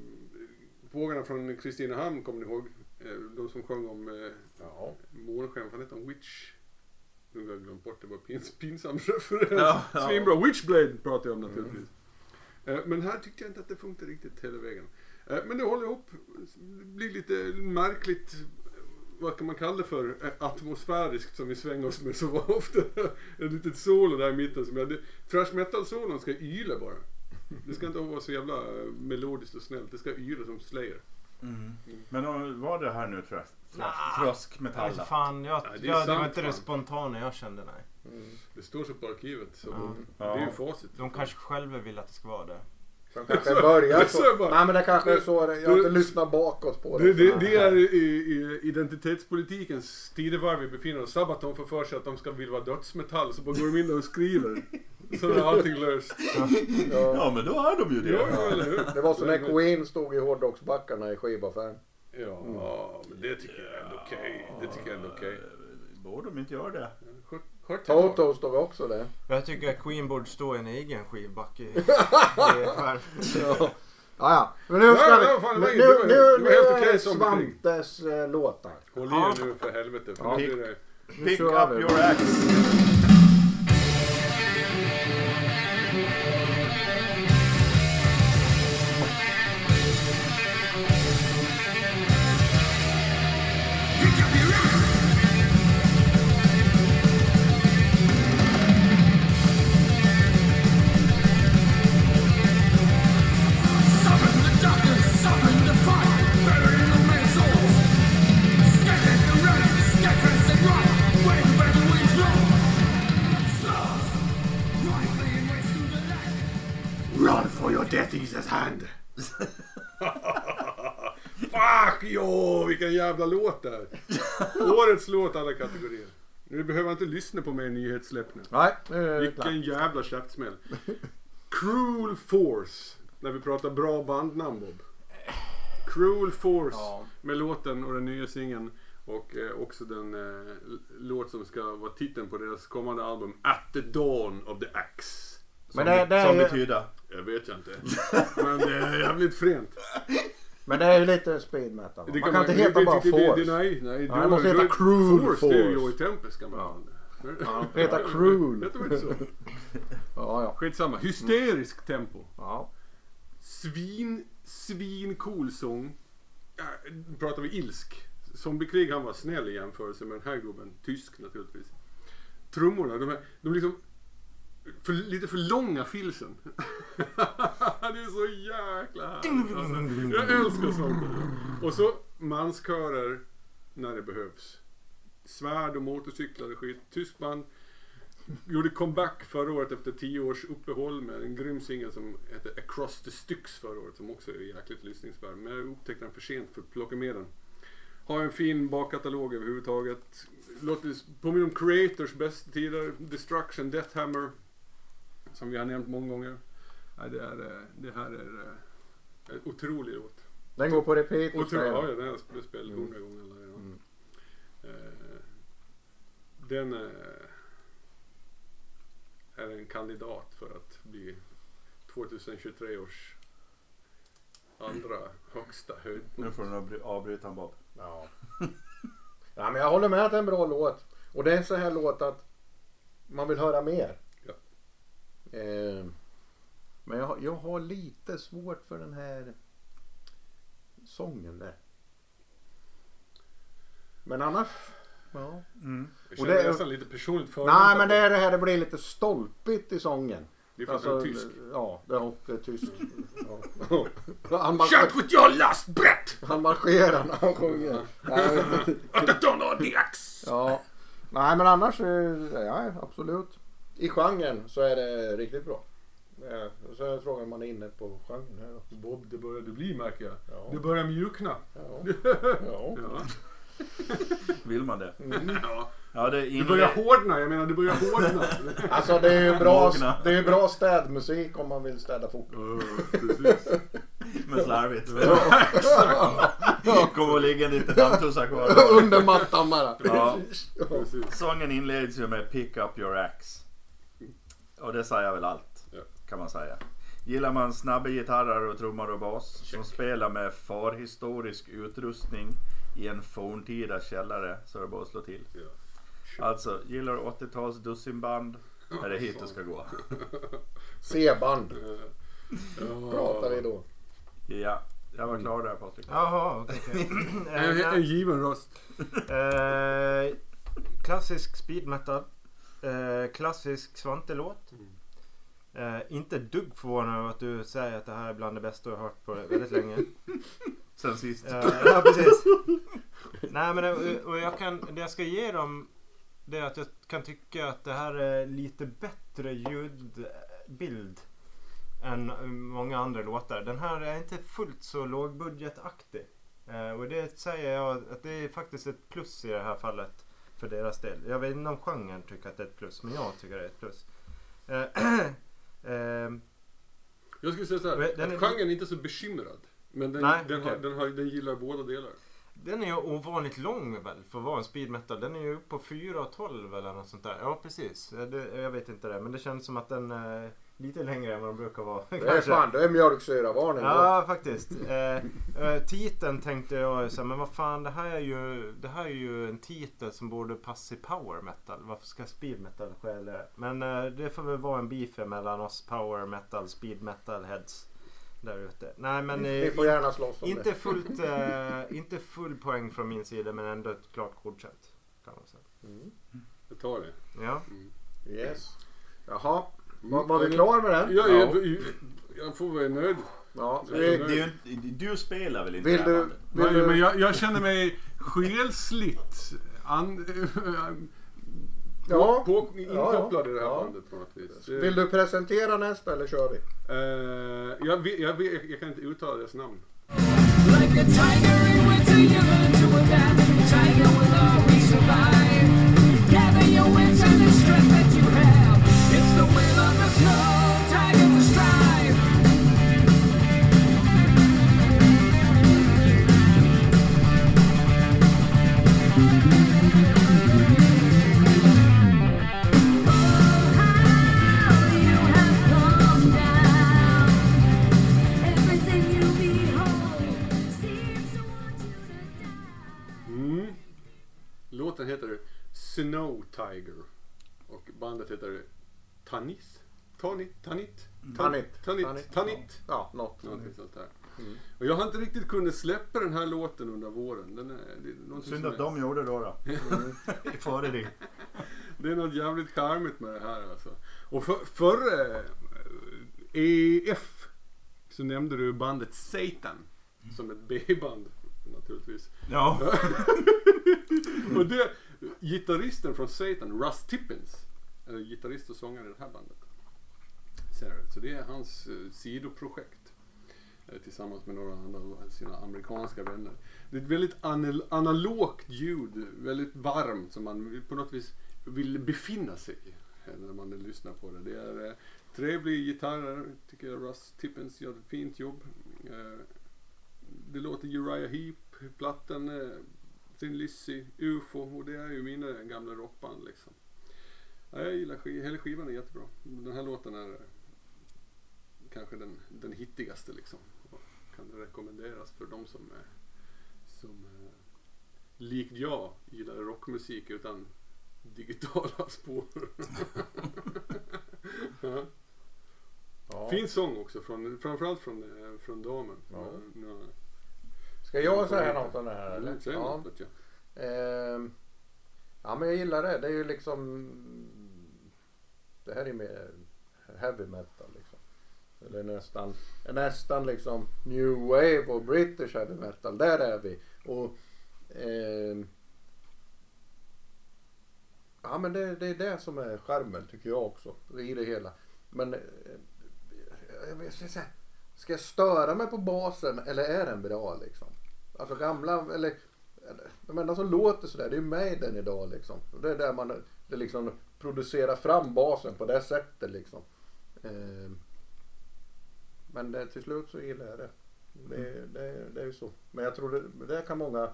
Fåglarna från Kristinehamn, kommer ni ihåg? Eh, de som sjöng om eh, Ja. månsken, vad hette hon? Witch? Nu har jag glömt bort det, var pins, pinsam (laughs) referens. Ja, ja. Svinbra, Witchblade pratar jag om naturligtvis. Eh, men här tyckte jag inte att det funkar riktigt hela vägen. Eh, men det håller ihop, det blir lite märkligt, vad kan man kalla det för, Eh, atmosfäriskt som vi svänger oss med så ofta. (laughs) Ett litet solo där i mitten som jag, det, thrash metal-solon ska yla bara. Det ska inte vara så jävla eh, melodiskt och snällt, det ska yra som Slayer. Mm. Men om, var det här nu trösk, Nah. tröskmetall? Nej, fan, jag, Nej, det är jag, det var inte det fan. spontana jag kände nej. Mm. Det står så på arkivet, så Ja. det är ju facit. De kanske själva vill att det ska vara det. De kanske börjar så. så bara- Nej men det kanske är så. det- Jag har inte Du- lyssnat bakåt på det. Det, det, så. det är i, i identitetspolitikens tidevarv vi befinner oss. Sabaton får för sig att de ska vilja vara dödsmetall så bara går de in och skriver. Så är allting löst. Ja. Ja men då är de ju det. Ja, ja, eller hur? Det var som när Queen stod i hårdrocksbackarna i skivaffären. Ja, men det tycker jag är ändå okej. Det tycker jag är ändå okej. Borde de inte göra det? Toto stod också där. Jag tycker att Queen borde stå i en egen skivback i, i världen. (laughs) Ja. Ja, ja. Men nu ska vi... ja, fan, det var nu, det nu, det nu helt är det Svantes eh, låtar. Håll i er nu för helvete. För Ja. nu blir det... Nu Pick up your axe. Vilken jävla låt det är. Årets låt alla kategorier. Nu behöver jag inte lyssna på mer nyhetssläpp nu. Nej, nu klart. Vilken jävla käftsmäll. Cruel Force. När vi pratar bra bandnamn Bob. Cruel Force. Ja. Med låten och den nya singeln. Och eh, också den eh, låt som ska vara titeln på deras kommande album At the Dawn of the Axe. Men det, det Som är betyder? Jag vet jag inte. Men det är jävligt fränt. Men det är ju lite speed metal. Man kan inte heta bara Force. Nej, nej. det måste heta Cruel Force. Det är ju Force. i Tempest Ja. Ja, det heter Cruel. Heter väl så? (laughs) Ja, ja. Skitsamma. Hysterisk tempo. ja. Svin, svin cool sång. Nu pratar vi ilsk. Zombiekrig han var snäll i jämförelse med den här gubben. Tysk naturligtvis. Trummorna, de, är, de liksom för, lite för långa filsen. (laughs) det är så jäkla härligt. Alltså, jag älskar sånt. Och så manskörer när det behövs. Svärd och motorcyklar och skit. Tysk band. Gjorde comeback förra året efter tio års uppehåll med en grym singel som heter Across the Styx förra året som också är jäkligt lyssningsvärd. Men jag upptäckte den för sent för att plocka med den. Har en fin bakkatalog överhuvudtaget. Låter påminner om Creators bästa tider. Destruction, Deathhammer. Som vi har nämnt många gånger. Ja, det, är, eh, det här är eh, en otrolig låt. Den går på repeat. Ställer. ja, den har jag spelat Mm. hundra gånger. Eller, ja. Mm. Eh, den eh, är en kandidat för att bli 2023 års andra högsta höjd. Nu får du avbryta en Bob. Ja. (laughs) ja, men jag håller med att det är en bra låt. Och det är en sån här låt att man vill höra mer. Eh, men jag, har- jag har lite svårt för den här sången där. Men annars, ja. Mm. Jag Och känner det är- nästan lite personligt Nej förolämpad. men det är det här det blir lite stolpigt i sången. Det är för att är tysk. Ja, det är, det är tysk. Ja. (laughs) Han, marscherar, Shut with your last breath! han marscherar när han sjunger. (laughs) Nej! Ja. Nej men annars, eh, ja absolut. I genren så är det riktigt bra. Eh, Så är frågan om man är inne på genren här då. Bob, det börjar du bli märker jag. Ja. Det börjar mjukna. Ja. (laughs) ja. Ja. Vill man det? Mm. ja. Ja, det Det inle- börjar hårdna, jag menar det börjar hårdna. (laughs) Alltså det är ju bra, det är bra städmusik om man vill städa fort. Ja, precis. (laughs) Men slarvigt. Kommer att ligga en liten dammtussa kvar. Under mattan bara. Ja. Sången inleds ju med Pick up your axe. Och det säger väl allt. Ja. Kan man säga. Gillar man snabba gitarrer och trummor och bas som spelar med förhistorisk utrustning i en forntida källare så är det bara att slå till. Ja. Alltså, gillar du 80-tals dussinband är det hit du ska gå. (laughs) C-band pratar vi då. Ja, jag var klar där Patrik. Jaha, okej. (laughs) En, nej. en given röst. Eh, klassisk speed metal. Eh, klassisk Svante-låt. Eh, inte dugg förvånad över att du säger att det här är bland det bästa du har hört på väldigt länge. (laughs) Sen sist. Eh, ja, precis. Nej, men eh, och jag kan, det jag ska ge dem det är att jag kan tycka att det här är lite bättre ljudbild än eh, många andra låtar. Den här är inte fullt så lågbudgetaktig. Eh, och det säger jag att det är faktiskt ett plus i det här fallet för deras del. Jag vet inte om genren tycker att det är ett plus, men jag tycker det är ett plus. Eh, (clears throat) eh, Jag skulle säga så här, den att är- genren är inte så bekymrad. Men den, Nej, den, har, okej. den, har, den gillar båda delar. Den är ju ovanligt lång väl för att vara en speed metal. Den är ju på 4.12 eller något sånt där. Ja precis. Det, jag vet inte det. Men det känns som att den är lite längre än vad den brukar vara. (laughs) Det är fan, det är mjölksyravarning. då. Ja faktiskt. Eh, eh, titeln tänkte jag så här, men vad fan det här är ju Det här är ju en titel som borde passa i power metal. Varför ska speed metal skälla? Men eh, det får väl vara en beef mellan oss power metal, speed metal heads. Där ute. Nej men Ni eh, får gärna slåss om inte det. fullt, (laughs) eh, inte full poäng från min sida men ändå ett klart godkänt. Kan man säga. Mm. Jag tar det. Ja. Yes. Jaha, Mm. Var, var vi klar med den? Ja, jag, jag får vara nöjd. Ja, Det vi, är ju inte, du spelar väl inte Vill du-? Vill Men, du- men jag, jag känner mig själsligt an, Ja. på, inkopplad Ja, i det här ja. bandet på något vis. Vill du presentera nästa eller kör vi? Eh, jag, vet, jag, vet, jag kan inte uttala deras namn. Like Snow Tiger. Och bandet heter Tanis? Tanit? Tanit? Tanit. Tanit. Tanit. Ja, något. Sånt där. Mm. Och jag har inte riktigt kunnat släppa den här låten under våren. Den är, det är Synd att är- de gjorde då. då. (laughs) Före dig. Det är något jävligt charmigt med det här alltså. Och för, före eh, EF så nämnde du bandet Satan. Som ett B-band naturligtvis. Ja. (laughs) Och det, gitarristen från Satan, Russ Tippins, är gitarrist och sångare i det här bandet. Så det är hans eh, sidoprojekt. Eh, tillsammans med några andra av sina amerikanska vänner. Det är ett väldigt analogt ljud, väldigt varmt som man på något vis vill befinna sig i eh, när man lyssnar på det. Det är eh, trevlig gitarrer, tycker jag Russ Tippins gör ett fint jobb. Det låter Uriah Heep, plattan, Thin Lizzy, UFO och det är ju mina gamla rockband liksom. Ja, jag gillar skiv- hela skivan är jättebra. Den här låten är kanske den, den hittigaste liksom. Och kan rekommenderas för de som, eh, som eh, likt jag gillar rockmusik utan digitala (laughs) spår. ja. Ja. Fin sång också, från, framförallt från, eh, från damen. Ja. Ja. Ska jag säga något om det här eller? Mm, säg Ja. något, jag. Ehm, ja men jag gillar det. Det är ju liksom Det här är mer heavy metal liksom. Eller nästan, nästan liksom new wave och British heavy metal. Där är vi. Och ehm, Ja men det, det är det som är charmen tycker jag också. I det hela. Men eh, jag vet inte, Ska jag störa mig på basen eller är den bra liksom? alltså gamla, eller de enda som låter sådär det är ju Maiden idag liksom. Det är där man det liksom producerar fram basen på det sättet liksom. Eh, men det, till slut så gillar jag det. Det, mm. det, det är ju så. Men jag tror det, det kan många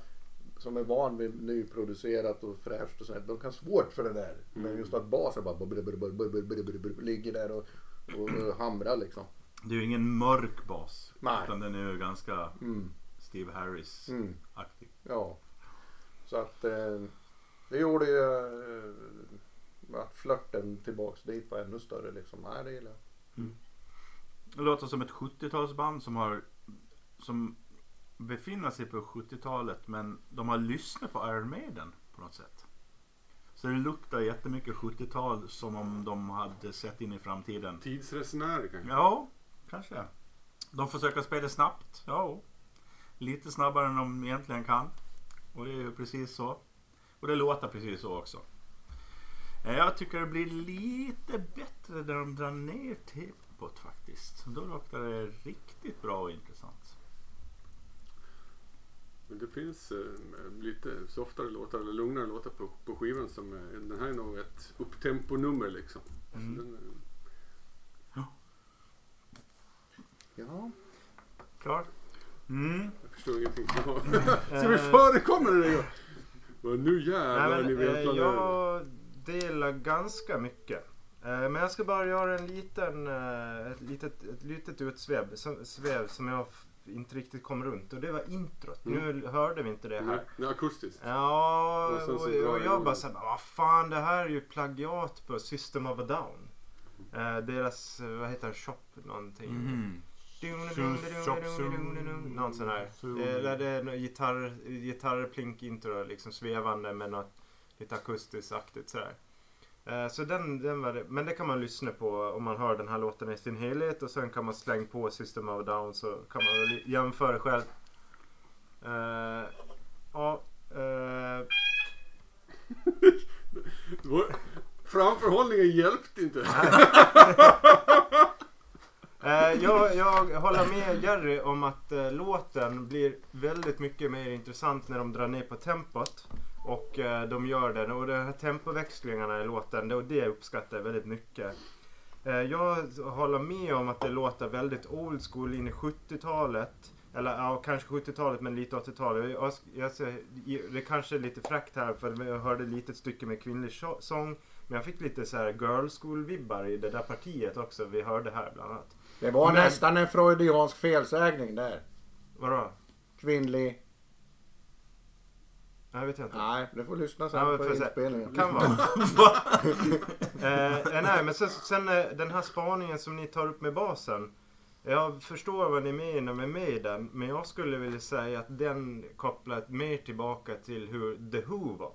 som är van vid nyproducerat och fräscht och sådär, de kan svårt för det där. Mm. Men just att basen bara brr, brr, brr, ligger där och, och, och hamrar liksom. Det är ju ingen mörk bas. Nej. Utan den är ju ganska... Mm. Steve Harris-aktig. Ja. Så att eh, det gjorde ju eh, att flörten tillbaks dit var ännu större liksom. Nej det gillar jag. Det låter som ett 70-talsband som har som befinner sig på 70-talet men de har lyssnat på Iron Maiden på något sätt. Så det luktar jättemycket 70-tal som om de hade sett in i framtiden. Tidsresenärer kanske? Ja, kanske. De försöker spela snabbt. Ja, lite snabbare än de egentligen kan. Och det är ju precis så. Och det låter precis så också. Eh, Jag tycker det blir lite bättre när de drar ner tempot faktiskt. Då låter det riktigt bra och intressant. Men det finns eh, lite softare låtar eller lugnare låtar på, på skivan som eh, den här är nog ett upptempo-nummer liksom. Mm. Så den, eh, Ja. Klart? Mm. jag förstår ingenting. (laughs) Ska vi förekomma det? Men nu jävlar Nej, ni men, vet eh, vad det är. jag delar ganska mycket. Eh, men jag ska bara göra en liten, eh, ett, litet, ett litet utsväv som, sväv som jag inte riktigt kom runt. Och det var introt. Nu hörde vi inte det här. Nej, nej, akustiskt. Ja, Och och, och jag bara såhär, vad fan det här är ju plagiat på System of a Down. Eh, deras, eh, vad heter det, shop någonting. Mhm. Någon sån här. Det, där det är något gitarr, gitarrplink intro liksom svävande med något lite akustiskt-aktigt sådär. Eh, Så den, den var det. Men det kan man lyssna på om man hör den här låten i sin helhet och sen kan man slänga på System of Down så kan man jämföra själv. Eh, ja, eh, (laughs) Framförhållningen hjälpte inte. (laughs) (laughs) Eh, jag, jag håller med Jerry om att eh, låten blir väldigt mycket mer intressant när de drar ner på tempot. Och eh, de gör den. Och de här tempoväxlingarna i låten, det, och det uppskattar jag väldigt mycket. Eh, jag håller med om att det låter väldigt old school in i 70-talet. Eller ja, kanske 70-talet men lite 80-talet. Jag, jag, det kanske är lite fräckt här för jag hörde ett litet stycke med kvinnlig sång. Men jag fick lite så här girl school-vibbar i det där partiet också vi hörde här bland annat. Det var Men- nästan en freudiansk felsägning där. Vadå? Kvinnlig. Jag vet inte. Nej, det får lyssna sen men på inspelningen. Kan vara. (laughs) eh, eh, nej, men sen, sen eh, den här spaningen som ni tar upp med basen. Jag förstår vad ni menar med med den, men jag skulle vilja säga att den kopplar mer tillbaka till hur The Who var.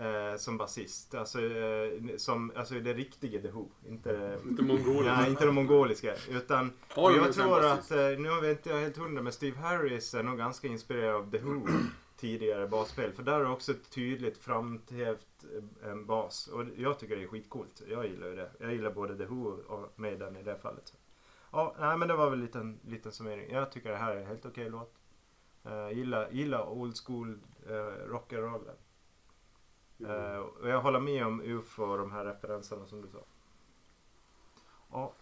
Eh, som basist. Alltså, eh, som, alltså det riktiga The Who. Inte, Inte mongolerna. ja, inte de mongoliska. Utan Har de jag sån tror att, eh, nu inte jag helt hundra, men Steve Harris är nog ganska inspirerad av The Who (clears throat) tidigare basspel. För där är också ett tydligt framhävt eh, en bas. Och jag tycker det är skitcoolt. Jag gillar ju det. Jag gillar både The Who och Maiden i det fallet. Ja, nej, men det var väl en liten, liten summering. Jag tycker det här är en helt okej låt. Uh, gillar, gillar old school uh, rock'n'rollen. Uh, och jag håller med om UFO och de här referenserna som du sa. Ja,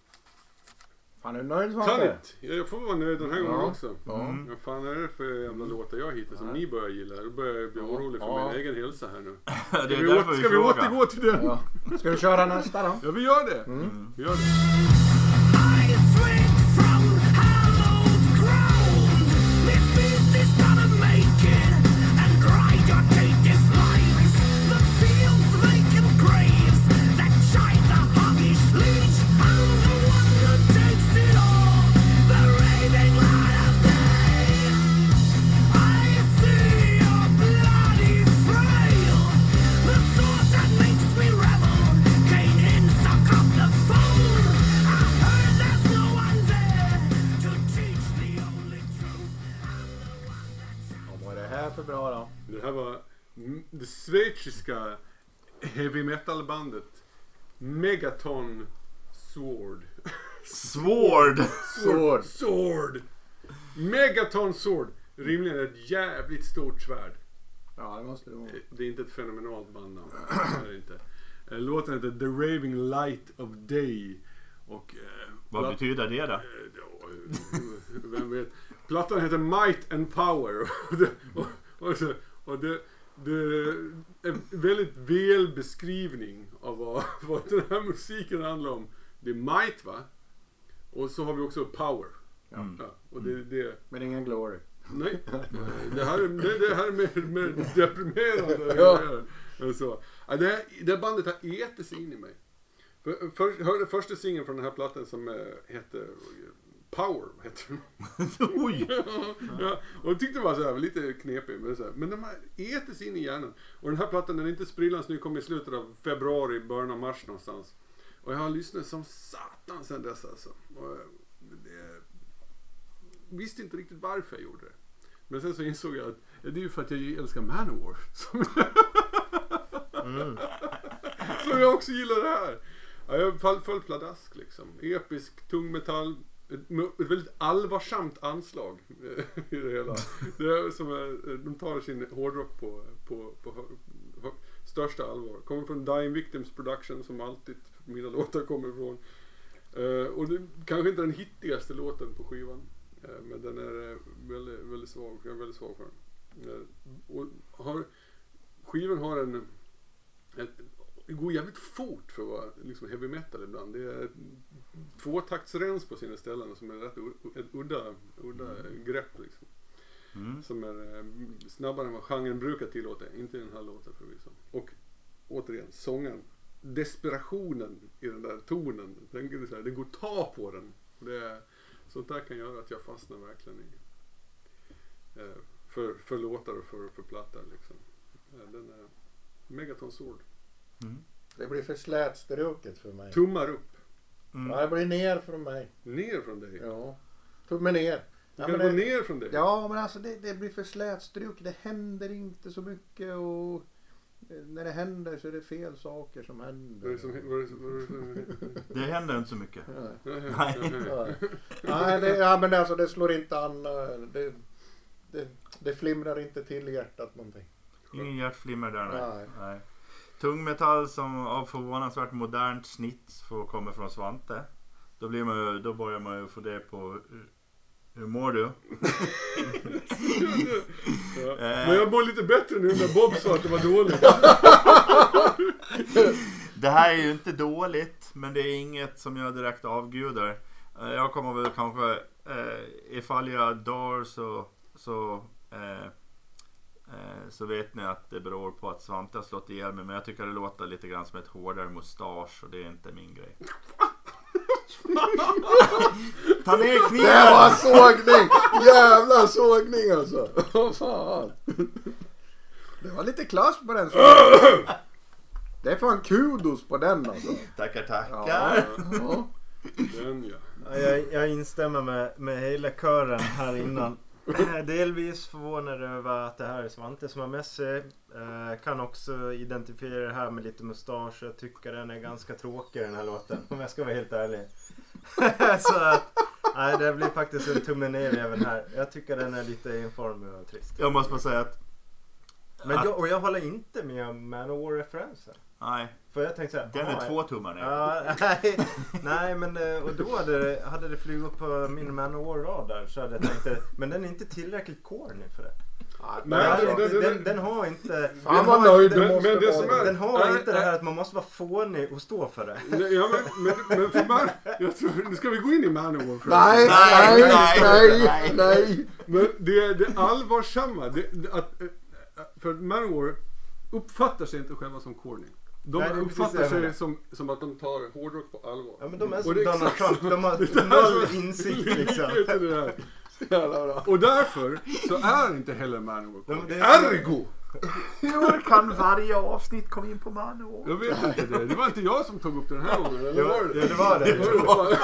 Fan, är du nöjd Svante? det! Jag får vara nöjd den här gången Ja. också. Ja. Mm. Vad fan är det för jävla låtar jag hittar som Ja. ni börjar gilla? Då börjar jag bli Ja. orolig för Ja. min egen hälsa här nu. (laughs) det Ska är vi, åter, vi ska vi återgå till den? Ja. Ska vi köra nästa då? Ja, vi gör det. Mm. Vi gör det. Schweiziska heavy metal bandet Megaton Sword. Sword! Sword. Sword! Megaton Sword. Rimligen ett jävligt stort svärd. Ja, det måste det vara. Det är inte ett fenomenalt bandnamn. Det är inte. Eh, Låten heter The Raving Light of Day. Och... eh, Vad betyder det då? Eh, ja, eh, Vem vet. Plattan heter Might and Power. (laughs) Och det, och, och, och det, en väldigt väl beskrivning av vad, (laughs) vad den här musiken handlar om. Det är Might va? Och så har vi också Power. Mm. Ja, och det, det, Men ingen glory. Nej, det här är, det, det här är mer, mer deprimerande. Ja. än så. Det, här, det här bandet har ätit sig in i mig. För, för, hörde första singeln från den här plattan som eh, hette Power. Heter den. (laughs) Oj! (laughs) ja, och jag tyckte det var så här, lite knepig. Men, så här, men de har ätit sig in i hjärnan. Och den här plattan den är inte sprillans ny, kom i slutet av februari, början av mars någonstans. Och jag har lyssnat som satan sen dess alltså. Och, eh, det, visste inte riktigt varför jag gjorde det. Men sen så insåg jag att det är ju för att jag älskar Manowar. (laughs) Som, som jag också gillar det här. Ja, jag föll pladask liksom. Episk tungmetall. Ett, ett väldigt allvarsamt anslag eh, i det hela. Det är som, eh, de tar sin hårdrock på, på, på, största allvar. Kommer från Dying Victims Production som alltid mina (laughs) låtar kommer ifrån. Eh, och det kanske inte den hittigaste låten på skivan. Men den är väldigt, väldigt svag. Jag är väldigt svag för den. Och har, skivan har en, ett, det går jävligt fort för att vara liksom heavy metal ibland. Det är tvåtaktsrens på sina ställen som är rätt ett udda, udda grepp liksom. Mm. Som är eh, snabbare än vad genren brukar tillåta. Inte i den här låten förvisso. Och återigen, sången. Desperationen i den där tonen. Den, så här, det går att ta på den. Det är, sånt där kan göra att jag fastnar verkligen i. Eh, för, för låtar och för, för plattor liksom. Den är Megaton Sword. Det blir för slätstruket för mig. Tummar upp. Mm. Ja, det blir ner från mig. Ner från dig. Ja. Tumme ner. Du Ja, kan men gå det, ner från dig. ja, men alltså det, det blir för slätstruket. Det händer inte så mycket och eh, när det händer så är det fel saker som händer. Det som, vad är det är det som Det händer inte så mycket. Ja. Nej. Ja. Nej, det, ja, men alltså det slår inte an. eh, Det, det, det flimrar inte till i hjärtat någonting. Ingen hjärtflimmer där nej. Nej. Tungmetall som av förvånansvärt modernt snitt får komma från Svante. Då, blir man, ju- då börjar man ju fundera på hur, hur mår du? Ja. (laughs) Eh. Men jag mår lite bättre nu när Bob sa att det var dåligt. (laughs) Det här är ju inte dåligt men det är inget som jag direkt avgudar. Eh, Jag kommer väl kanske, eh, ifall jag dör så, så eh, Eh, Så vet ni att det beror på att Svante har slått ihjäl mig. Men jag tycker det låter lite grann som ett hårdare mustasch och det är inte min grej. (laughs) Ta ner Det kniven! var sågning! Jävla sågning alltså. (laughs) Vad fan. Det var lite klass på den sågningen. (laughs) Det är fan kudos på den alltså. Tackar, tackar. ja. Den ja. Ja, Jag, jag instämmer med, med hela kören här innan. Eh, delvis förvånad över att det här är Svante som har med sig. Eh, kan också identifiera det här med lite mustasch. Jag tycker den är ganska tråkig den här låten. Om jag ska vara helt ärlig. (laughs) Så att, nej, det blir faktiskt en tumme ner även här. Jag tycker den är lite enformig och trist. Jag måste bara säga att... Men att- jag, och jag håller inte med om Man-O-referensen. Nej, För jag tänkte såhär. den ah, är två tummar ner. Ja, (laughs) nej, nej men eh, och då hade det, hade det flugit upp på min Man radar så hade jag tänkt det, men den är inte tillräckligt corny för det. Nej, Den, den- den, den- den, den har inte... Fan vad nöjd du men- måste men det som är- Den har Nej, inte det nej. här att man måste vara fånig och stå för det. Nej, Ja, men, men, men för man, jag tror, nu ska vi gå in i Manowar för Nej, Nej, nej, nej, nej, nej. Men det är det allvarsamma. Det, det, att, eh, för Manowar uppfattar sig inte själva som corny. De Nej, det är precis det uppfattar sig som, som att de tar hårdrock på allvar. Ja men de är Och som det är Donald exakt Trump, de har (laughs) noll insikt liksom. Det? (laughs) Jävla bra. Och därför så är inte heller Manowar Ja, men corny. det är så- Ergo! Hur kan varje avsnitt komma in på Manowar? Jag vet inte det. Det var inte jag som tog upp den här gången, eller Ja, var det det var det. Var det?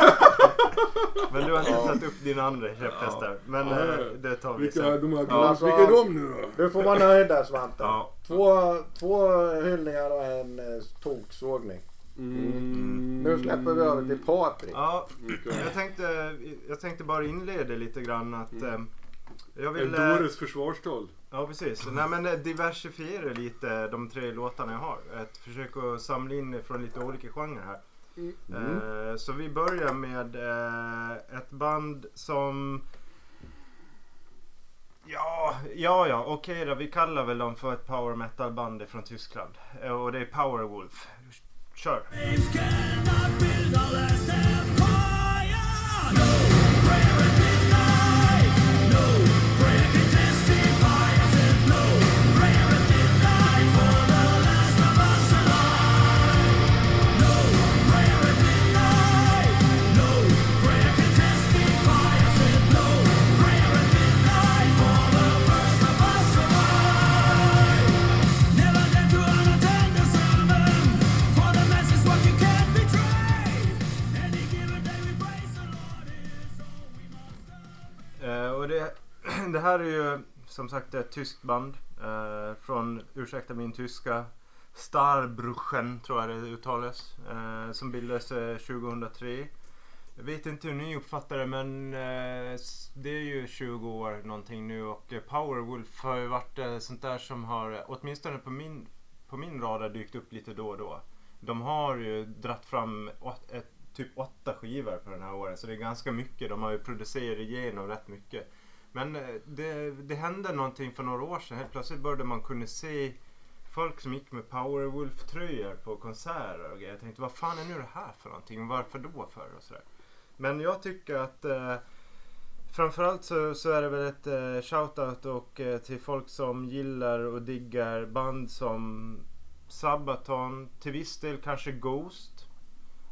Men du har inte tagit upp dina andra käpphästar. Men Ja. eh, det tar vi Vilka, sen. de här, Ja, vilka är de nu då? Du får vara nöjd där Svante. Ja. Två, två hyllningar och en eh, toksågning. Mm. Nu släpper vi över till Patrik. Ja, jag tänkte, jag tänkte bara inleda lite grann att eh, jag vill... En eh, dåres försvarstal. Ja precis. Nej men eh, diversifiera lite de tre låtarna jag har. Ett försök att samla in från lite olika genrer här. Eh, så vi börjar med eh, ett band som Ja, ja, ja, okej då. Vi kallar väl dem för ett power metal band från Tyskland. Eh, Och det är Powerwolf. Kör! Och det, (clears throat) det här är ju som sagt ett tyskt band eh, från, ursäkta min tyska, Starbruchen tror jag det uttalas. Eh, som bildades eh, 2003. Jag vet inte hur ni uppfattar det men eh, det är ju 20 år någonting nu och eh, Powerwolf har ju varit eh, sånt där som har eh, åtminstone på min, på min radar dykt upp lite då och då. De har ju dratt fram ett, typ åtta skivor på den här åren så det är ganska mycket. De har ju producerat igenom rätt mycket. Men eh, det, det hände någonting för några år sedan. Helt plötsligt började man kunna se folk som gick med Powerwolf-tröjor på konserter och grejer. Jag tänkte vad fan är nu det här för någonting? Varför då för? Och sådär. Men jag tycker att eh, framförallt så, så är det väl ett eh, shoutout och eh, till folk som gillar och diggar band som Sabaton, till viss del kanske Ghost.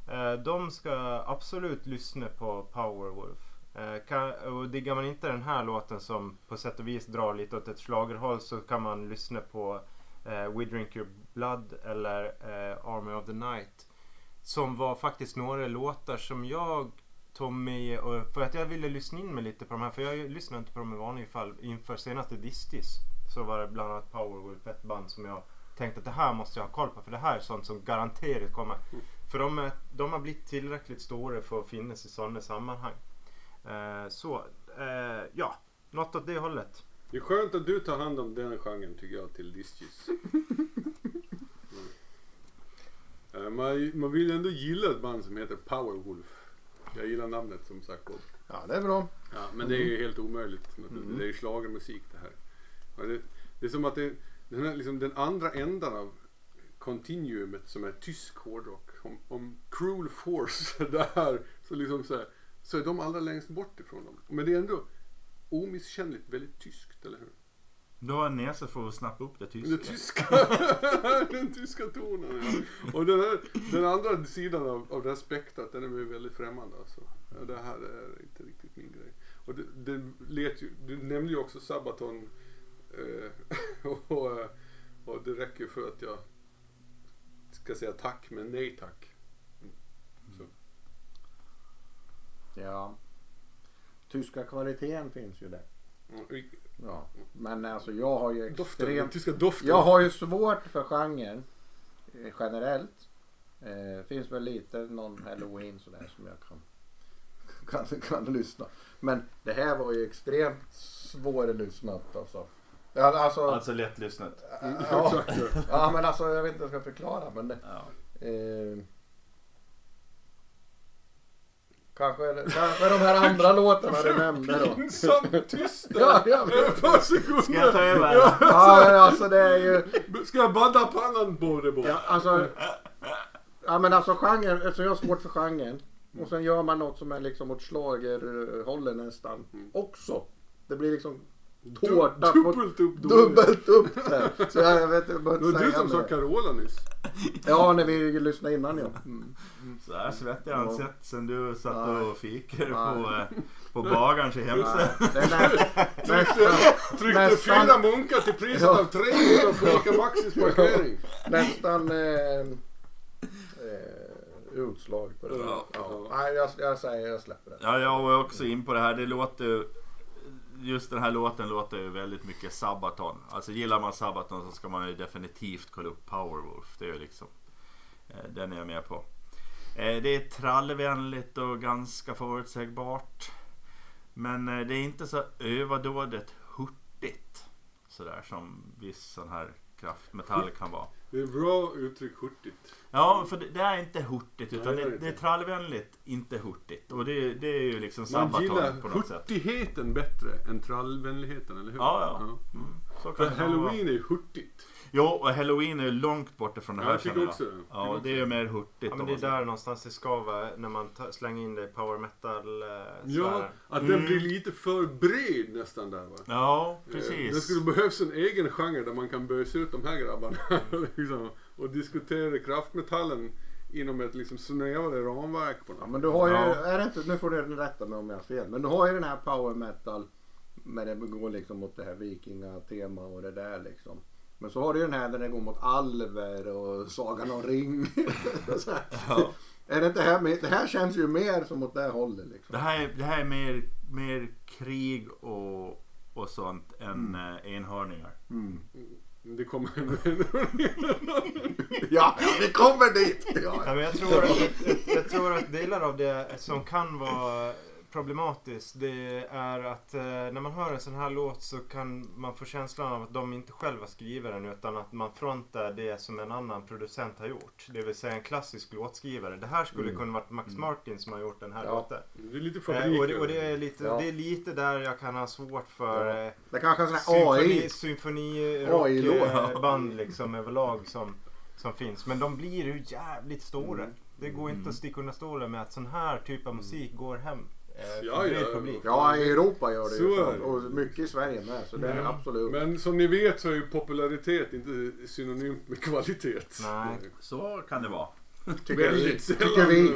Eh, de ska absolut lyssna på Powerwolf. Eh, kan, och diggar man inte den här låten som på sätt och vis drar lite åt ett schlagerhåll så kan man lyssna på eh, We Drink Your Blood eller Army of the Night. Som var faktiskt några låtar som jag tog med och för att jag ville lyssna in mig lite på de här. För jag lyssnar inte på dem i vanliga fall. Inför senaste Distis så var det bland annat Powerwolf ett band som jag tänkte att det här måste jag ha koll på. För det här är sånt som garanterat kommer. För de, är, de har blivit tillräckligt stora för att finnas i sådana sammanhang. Eh, så, eh, ja. Något åt det hållet. Det är skönt att du tar hand om den genren tycker jag till Distis. (laughs) Mm. Eh, Man, man vill ändå gilla ett band som heter Powerwolf. Jag gillar namnet som sagt. Bob. Ja, det är bra. Ja, men det är ju helt omöjligt. Det är ju schlagermusik det här. Det, det är som att det, den, här, liksom, den andra ändan av kontinuumet som är tysk hårdrock. Om, om Cruel Force är (laughs) där så, liksom så, här, så är de allra längst bort ifrån dem. Men det är ändå omisskännligt väldigt tyskt, eller hur? Du har en näsa för att snappa upp det tyska. Den tyska, (laughs) den tyska tonen ja. Och den, här, den andra sidan av, av det här spektrat den är mig väldigt främmande alltså. Det här är inte riktigt min grej. Och det, det let ju, du nämnde ju också Sabaton. Eh, (laughs) och, och det räcker för att jag ska säga tack men nej tack. Så. Ja. Tyska kvaliteten finns ju där. Ja. Men alltså jag har ju Doften, extremt... tyska doften. Jag har ju svårt för genren eh, generellt. Eh, finns väl lite någon halloween sådär som jag kan, kan, kan lyssna. Men det här var ju extremt svårlyssnat alltså. Ja, alltså, Alltså lättlyssnat. ja, (laughs) ja men alltså jag vet inte hur jag ska förklara men det, Ja. eh, Kanske, kanske de här andra (laughs) låtarna du nämnde då. Pinsamt tyst. (laughs) Ja, jag vet. Ett par sekunder. Ska jag ta över? Ja. Ja, alltså det är ju... Ska jag badda pannan bara? Ja, alltså, ja men alltså genren, eftersom jag har svårt för genren. Och sen gör man något som är liksom åt schlagerhållet nästan också. Det blir liksom tårta på Dubbelt upp dåligt. dubbelt upp där. Så jag, jag vet inte, jag Det var du som sa. Carola nyss. Ja, när vi lyssnade innan ja. Mm. Så här svettig har jag inte Ja. sett sen du satt Nej. och fikade på, eh, på bagarens i Hemse. Det Tryckte Nästan. fyra munkar till priset Ja. av 300 på Ica Maxis parkering. nästan eh, eh, utslag på det. Ja. Ja. Nej, jag, jag säger jag släpper det. Ja, jag var också in på det här. Det låter Just den här låten låter ju väldigt mycket Sabaton. Alltså gillar man Sabaton så ska man ju definitivt kolla upp Powerwolf. Det är ju liksom eh, Den är jag med på. Eh, Det är trallvänligt och ganska förutsägbart. Men eh, det är inte så överdådigt hurtigt. Sådär som viss sån här kraftmetall kan vara. Det är bra uttryck, hurtigt. Ja, för det, det är inte hurtigt Nej, utan det är det, det det är inte. trallvänligt, inte hurtigt. Och det, det är ju liksom Man Sabaton gillar på något sätt. hurtigheten bättre än trallvänligheten, eller hur? Ja, ja. Mm, så För kan det nog vara. halloween är ju hurtigt. Jo, och halloween är ju långt borta från det Ja, här jag tycker känner också det. Jag Ja, det är ju mer hurtigt. Ja, men det är säger. där någonstans det ska vara när man slänger in det i power metal eh, Ja, sfären. att Mm. den blir lite för bred nästan där va. Ja, Eh, precis. Det skulle behövas en egen genre där man kan bösa ut de här grabbarna (laughs) liksom, och diskutera kraftmetallen inom ett liksom snävare ramverk på Ja, men du har ju, Ja. är det inte, nu får du rätta mig om jag har fel, men du har ju den här power metal med det går liksom mot det här vikingatema och det där liksom. Men så har du ju den här där det går mot alver och Sagan om ring. (laughs) Så här. Ja. Är det inte här, med- det här känns ju mer som åt det här hållet liksom. Det här, är- det här är mer, mer krig och, och sånt än mm. enhörningar. Mm. Det kommer (laughs) Ja, vi kommer dit! Ja, Ja. men jag, tror att, jag, jag tror att delar av det som kan vara problematiskt det är att eh, när man hör en sån här låt så kan man få känslan av att de inte själva skriver den utan att man frontar det som en annan producent har gjort. Det vill säga en klassisk låtskrivare. Det här skulle Mm. kunna varit Max Martin som har gjort den här Ja. låten. Det är lite Eh, fabrik och, det, och det, är lite, Ja. det är lite där jag kan ha svårt för Ja. eh, Det kanske är en sån här symfoni, AI. symfoni AI-låt. rock, eh, band liksom överlag som, som finns. Men de blir ju jävligt stora. Mm. Det går inte att sticka under stolen med att sån här typ av musik går hem. Eh, Ja, ja. publik. Ja, i Europa gör det Så ju. är så. det. Och mycket i Sverige med. Så det är Mm. absolut. Men som ni vet så är ju popularitet inte synonymt med kvalitet. Nej. Så kan det vara. Tycker, vi, tycker vi.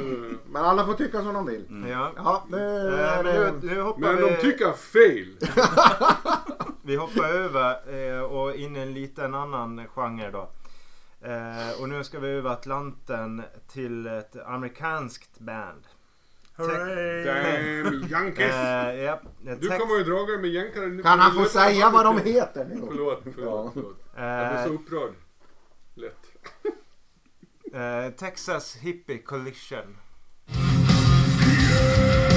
Men alla får tycka som de vill. Ja. Ja, nu Eh, är men det... nu, nu Men vi, de tycker fel. (laughs) vi hoppar över eh, och in i en liten annan genre då. Eh, och nu ska vi över Atlanten till ett amerikanskt band. Hurray! Damn Yankees. Eh, ja, Du text- kommer ju draga med jänkare nu. Kan han få säga vad de heter nu? Förlåt, förlåt. Förlåt. Jag blir så eh, upprörd. Lätt. eh, Texas Hippie Collision. So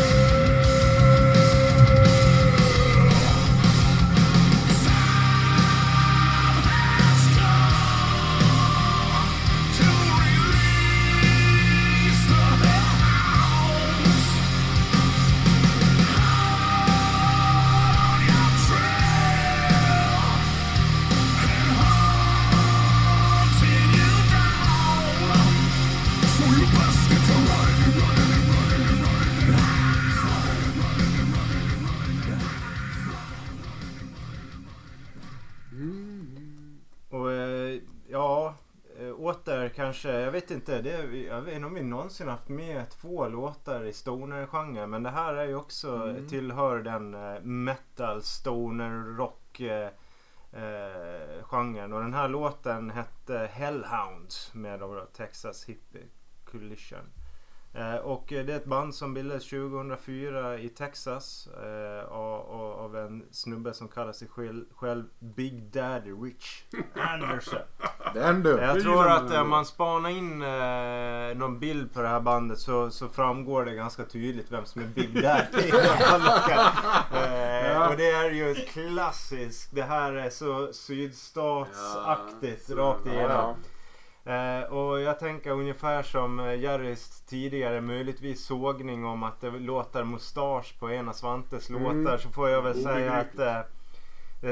kanske, jag vet inte, det, är- jag vet inte om vi någonsin haft med två låtar i stoner-genren. Men det här är ju också, Mm. tillhör den eh, metal, stoner, rock eh, eh, genren. Och den här låten hette Hellhound med Texas Hippie Coalition. Eh, och eh, det är ett band som bildades 2004 i Texas eh, av, en snubbe som kallar sig själv, Big Daddy Rich Anderson. (laughs) Den du. Jag tror att om man spanar in eh, någon bild på det här bandet så, så framgår det ganska tydligt vem som är Big Daddy. (laughs) (laughs) eh, och det är ju ett klassiskt, det här är så sydstatsaktigt rakt igenom. Eh, och jag tänker ungefär som eh, Jerrys tidigare möjligtvis sågning om att det låter mustasch på en av Svantes Mm. låtar så får jag väl säga att eh,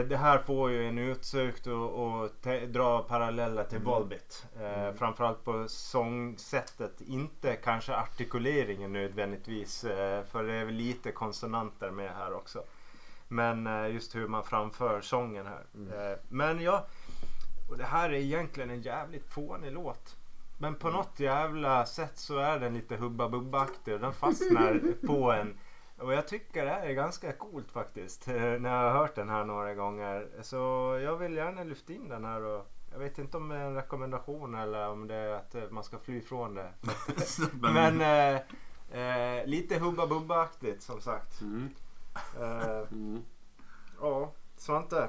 det- här får ju en utsökt och, och te- dra paralleller till Volbit. Eh, Framförallt på sångsättet. Inte kanske artikuleringen nödvändigtvis. Eh, för det är väl lite konsonanter med här också. Men eh, just hur man framför sången här. Eh, men ja, och det här är egentligen en jävligt fånig låt. Men på något jävla sätt så är den lite Hubba Bubba-aktig och den fastnar (laughs) på en. Och jag tycker det här är ganska coolt faktiskt. eh, När jag har hört den här några gånger. Så jag vill gärna lyfta in den här och jag vet inte om det är en rekommendation eller om det är att eh, man ska fly ifrån det. (laughs) Men eh, eh, lite Hubba Bubba-aktigt som sagt. Mm. Eh, Mm. ja, Svante.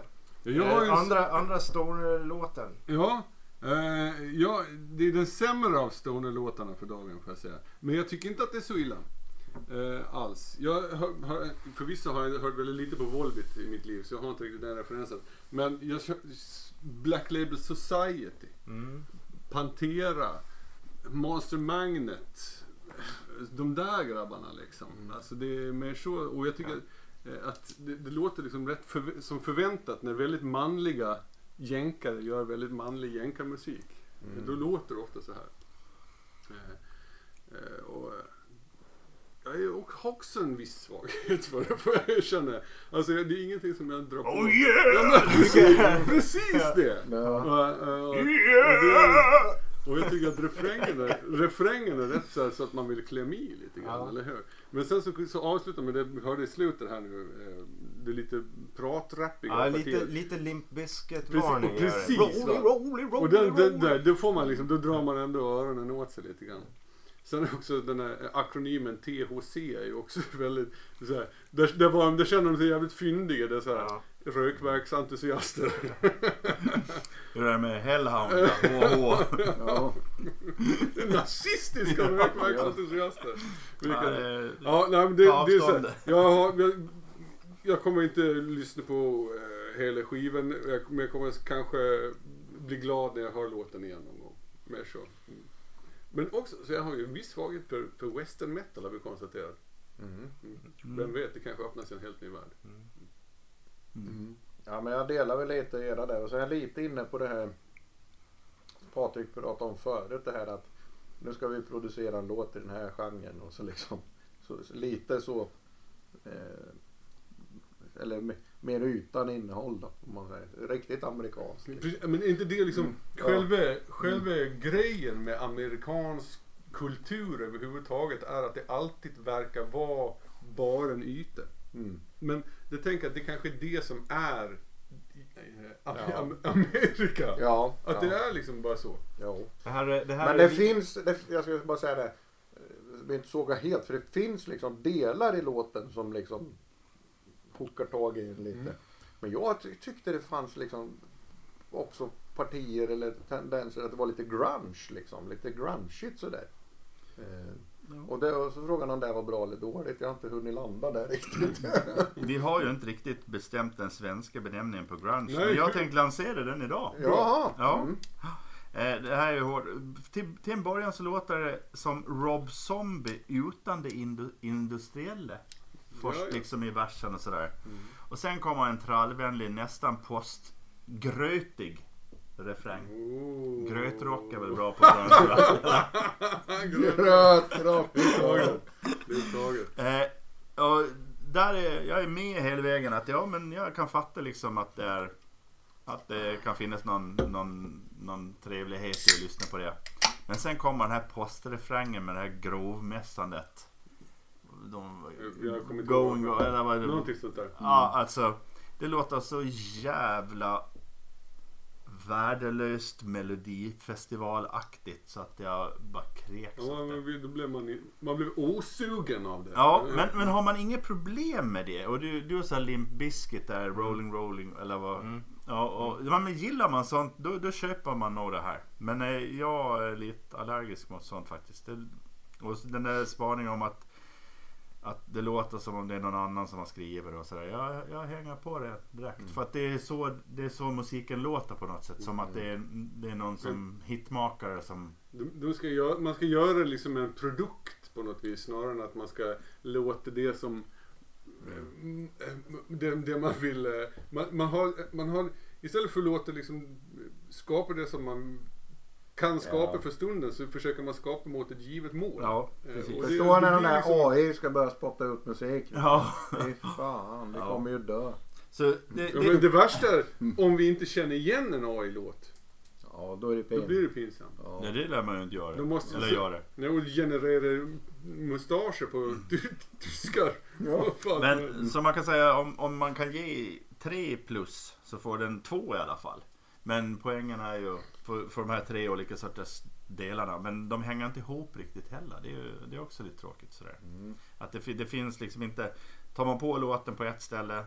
Har ju Eh, andra, andra storlåten. Ja, eh, ja, det är den sämre av Stoner-låtarna för dagen får jag säga. Men jag tycker inte att det är så illa. Eh, alls. Jag har, har, förvisso har jag hört väldigt lite på Volbit i mitt liv så jag har inte riktigt den referensen. Men jag, kö- Black Label Society, Mm. Pantera, Monster Magnet. De där grabbarna liksom. Alltså det är mer så. Och jag tycker eh, att det, det låter liksom rätt förv- som förväntat när väldigt manliga jänkare gör väldigt manlig jänkarmusik. Då låter det ofta så här. Eh, eh, och, eh, jag är också en viss svaghet för det, får jag erkänna. Alltså det är ingenting som jag drar på. Oh yeah! Ja, (laughs) precis, det! Ja. Och, och, och, Yeah! och jag tycker att refrängen är, refrängen är rätt så, så att man vill klämma i lite grann, Ja. eller hur? Men sen så, så avslutar med det vi hörde i slutet här nu. eh, Det lite pratrappiga Ja, lite, lite Limp Bizkit Precis, precis, Rolly, rolly, rolly, Och den, den, rolly. där, då får man liksom, då drar man ändå öronen åt sig lite grann. Sen är också den här akronymen THC är ju också (laughs) väldigt, så här, där, där, var, där känner de sig jävligt fyndiga, det är så här, Ja. Rökverksentusiaster. (laughs) Det där med Hellhound, HH. Ja. Nazistiska rökverksentusiaster. Ja, Vilka- det- Ja, nej, men det, det är så avstånd. här, jag, har, jag, jag kommer inte lyssna på eh, hela skivan, jag, men jag kommer kanske bli glad när jag hör låten igen någon gång. Mer så. Men också, så jag har ju en viss svaghet för, för western metal har vi konstaterat. Mm. Mm. Vem vet, det kanske öppnar sig en helt ny värld. Mm. Ja men jag delar väl lite era där och så är jag lite inne på det här Patrik pratade om förut det här att nu ska vi producera en låt i den här genren och så liksom så, så lite så eh, eller me- mer utan innehåll då om man säger. Riktigt amerikanskt. liksom. Men är inte det liksom Mm. Ja. själva, själva grejen med amerikansk kultur överhuvudtaget är att det alltid verkar vara bara en yta. Mm. Men det tänker jag att det kanske är det som är eh, Ja. Am- Amerika. Ja, Att ja, det är liksom bara så. jo. Det här, är- det här Men är det li- finns, det, jag ska bara säga det. eh, vill inte såga helt för det finns liksom delar i låten som liksom hookar tag i en lite. Mm. Men jag ty- tyckte det fanns liksom också partier eller tendenser att det var lite grunge liksom. Lite grungeigt sådär. Eh, och, det, och så frågan om det var bra eller dåligt. Jag har inte hunnit landa där (laughs) riktigt. Vi har ju inte riktigt bestämt den svenska benämningen på grunge. Nej. Men jag tänkte lansera den idag. Jaha. Ja. Mm. Eh, Det här är ju hårt. Till, till en början så låter det som Rob Zombie utan det indu, industriella. Först Ja, ja. liksom i versen och sådär. Och sen kommer en trallvänlig, nästan postgrötig refräng. Oh. Grötrock är väl bra på grunge? (laughs) Grötrock. Det är taget. Eh, och där är, jag är med hela vägen att ja men jag kan fatta liksom att det är att det kan finnas någon, någon, någon trevlighet i att lyssna på det. Men sen kommer den här postrefrängen med det här grovmässandet. De, Jag kommer inte going, ihåg. eller vad det Någonting sånt där. Ja, alltså. Det låter så jävla värdelöst melodifestivalaktigt så att jag bara kräks Ja, men då blev man, i- man blev osugen av det. Ja, men, men har man inget problem med det och du, du sa Limp Bizkit där, Rolling Rolling eller vad. Mm. Ja, och, ja, men gillar man sånt då, då köper man nog det här. Men eh, jag är lite allergisk mot sånt faktiskt. Det, och den där spaningen om att att det låter som om det är någon annan som har skrivit och sådär. Jag, jag hänger på det direkt. För att det är, så, det är så musiken låter på något sätt. Som att det är, det är någon som hitmakare som... De, de ska göra, man ska göra liksom en produkt på något vis snarare än att man ska låta det som mm, det, det man vill. eh, Man, man, har, man har istället för att låta liksom skapa det som man kan skapa Ja. för stunden så försöker man skapa mot ett givet mål. Ja, Eh, precis. Förstår när den där liksom- AI ska börja spotta ut musik? Ja. Fy fan, det Ja. kommer ju dö. Så det, Ja, det, men det värsta är om vi inte känner igen en AI-låt. Ja, då är det Då blir det pinsamt. Ja. Nej, det lär man ju inte göra. Då måste Eller göra det. Nej, och genererar mustascher på ty- tyskar. Ja. Men som man kan säga, om, om man kan ge 3 plus så får den 2 i alla fall. Men poängen är ju för, för de här tre olika sorters delarna. Men de hänger inte ihop riktigt heller. Det är, ju, det är också lite tråkigt sådär. Mm. Att det, det finns liksom inte, tar man på låten på ett ställe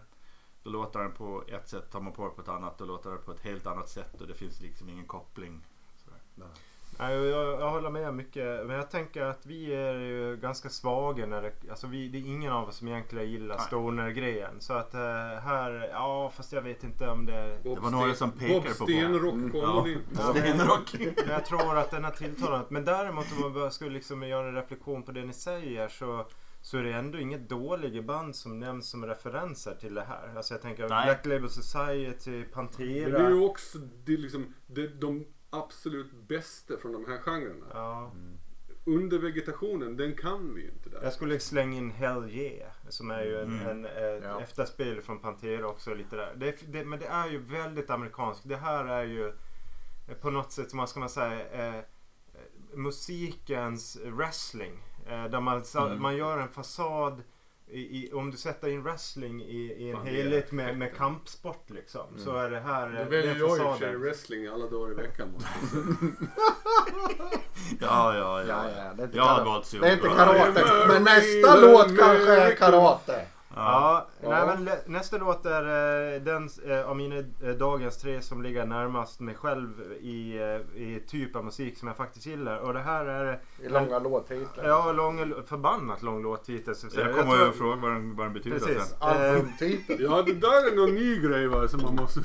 då låter den på ett sätt, tar man på den på ett annat då låter den på ett helt annat sätt och det finns liksom ingen koppling. Sådär. Nej, jag, jag håller med mycket. Men jag tänker att vi är ju ganska svaga när det, alltså vi, det är ingen av oss som egentligen gillar stoner-grejen. Så att eh, här, ja fast jag vet inte om det... Bob det var några som pekade Bob på- Stenrock Mm. Ja. Ja, men- Stenrock. Men jag tror att den har tilltalat. Men däremot om man skulle liksom göra en reflektion på det ni säger så, så är det ändå inget dåliga band som nämns som referenser till det här. Alltså jag tänker Nej. Black Label Society, Men Pantera. det är ju också det är liksom, det, de absolut bästa från de här genrerna. Ja. Under vegetationen, den kan vi ju inte där. Jag skulle slänga in Hell Yeah som är ju en, Mm. en, ett Ja. efterspel från Pantera också. Lite där. Det, det, men det är ju väldigt amerikanskt. Det här är ju eh, på något sätt, vad ska man säga, eh, eh, musikens wrestling. Eh, där man, Mm. man gör en fasad i, om du sätter in wrestling i, i en helhet med, med kampsport liksom. Så är det här Då eh, väljer jag i och för sig wrestling alla dagar i veckan. (laughs) Ja, ja, ja. Ja, ja, det är inte, karate. valt det är inte karate. Men nästa låt kanske är karate. Ja, Ja. Nej, men nästa låt är eh, den eh, av mina eh, dagens tre som ligger närmast mig själv i, i typ av musik som jag faktiskt gillar. Och det här är I långa låttitlar. ja, lång, förbannat lång låttitel. så. Jag kommer att fråga vad den, vad den betyder Precis. sen. Albumtitel. Ja, det där är någon ny grej va, som man måste,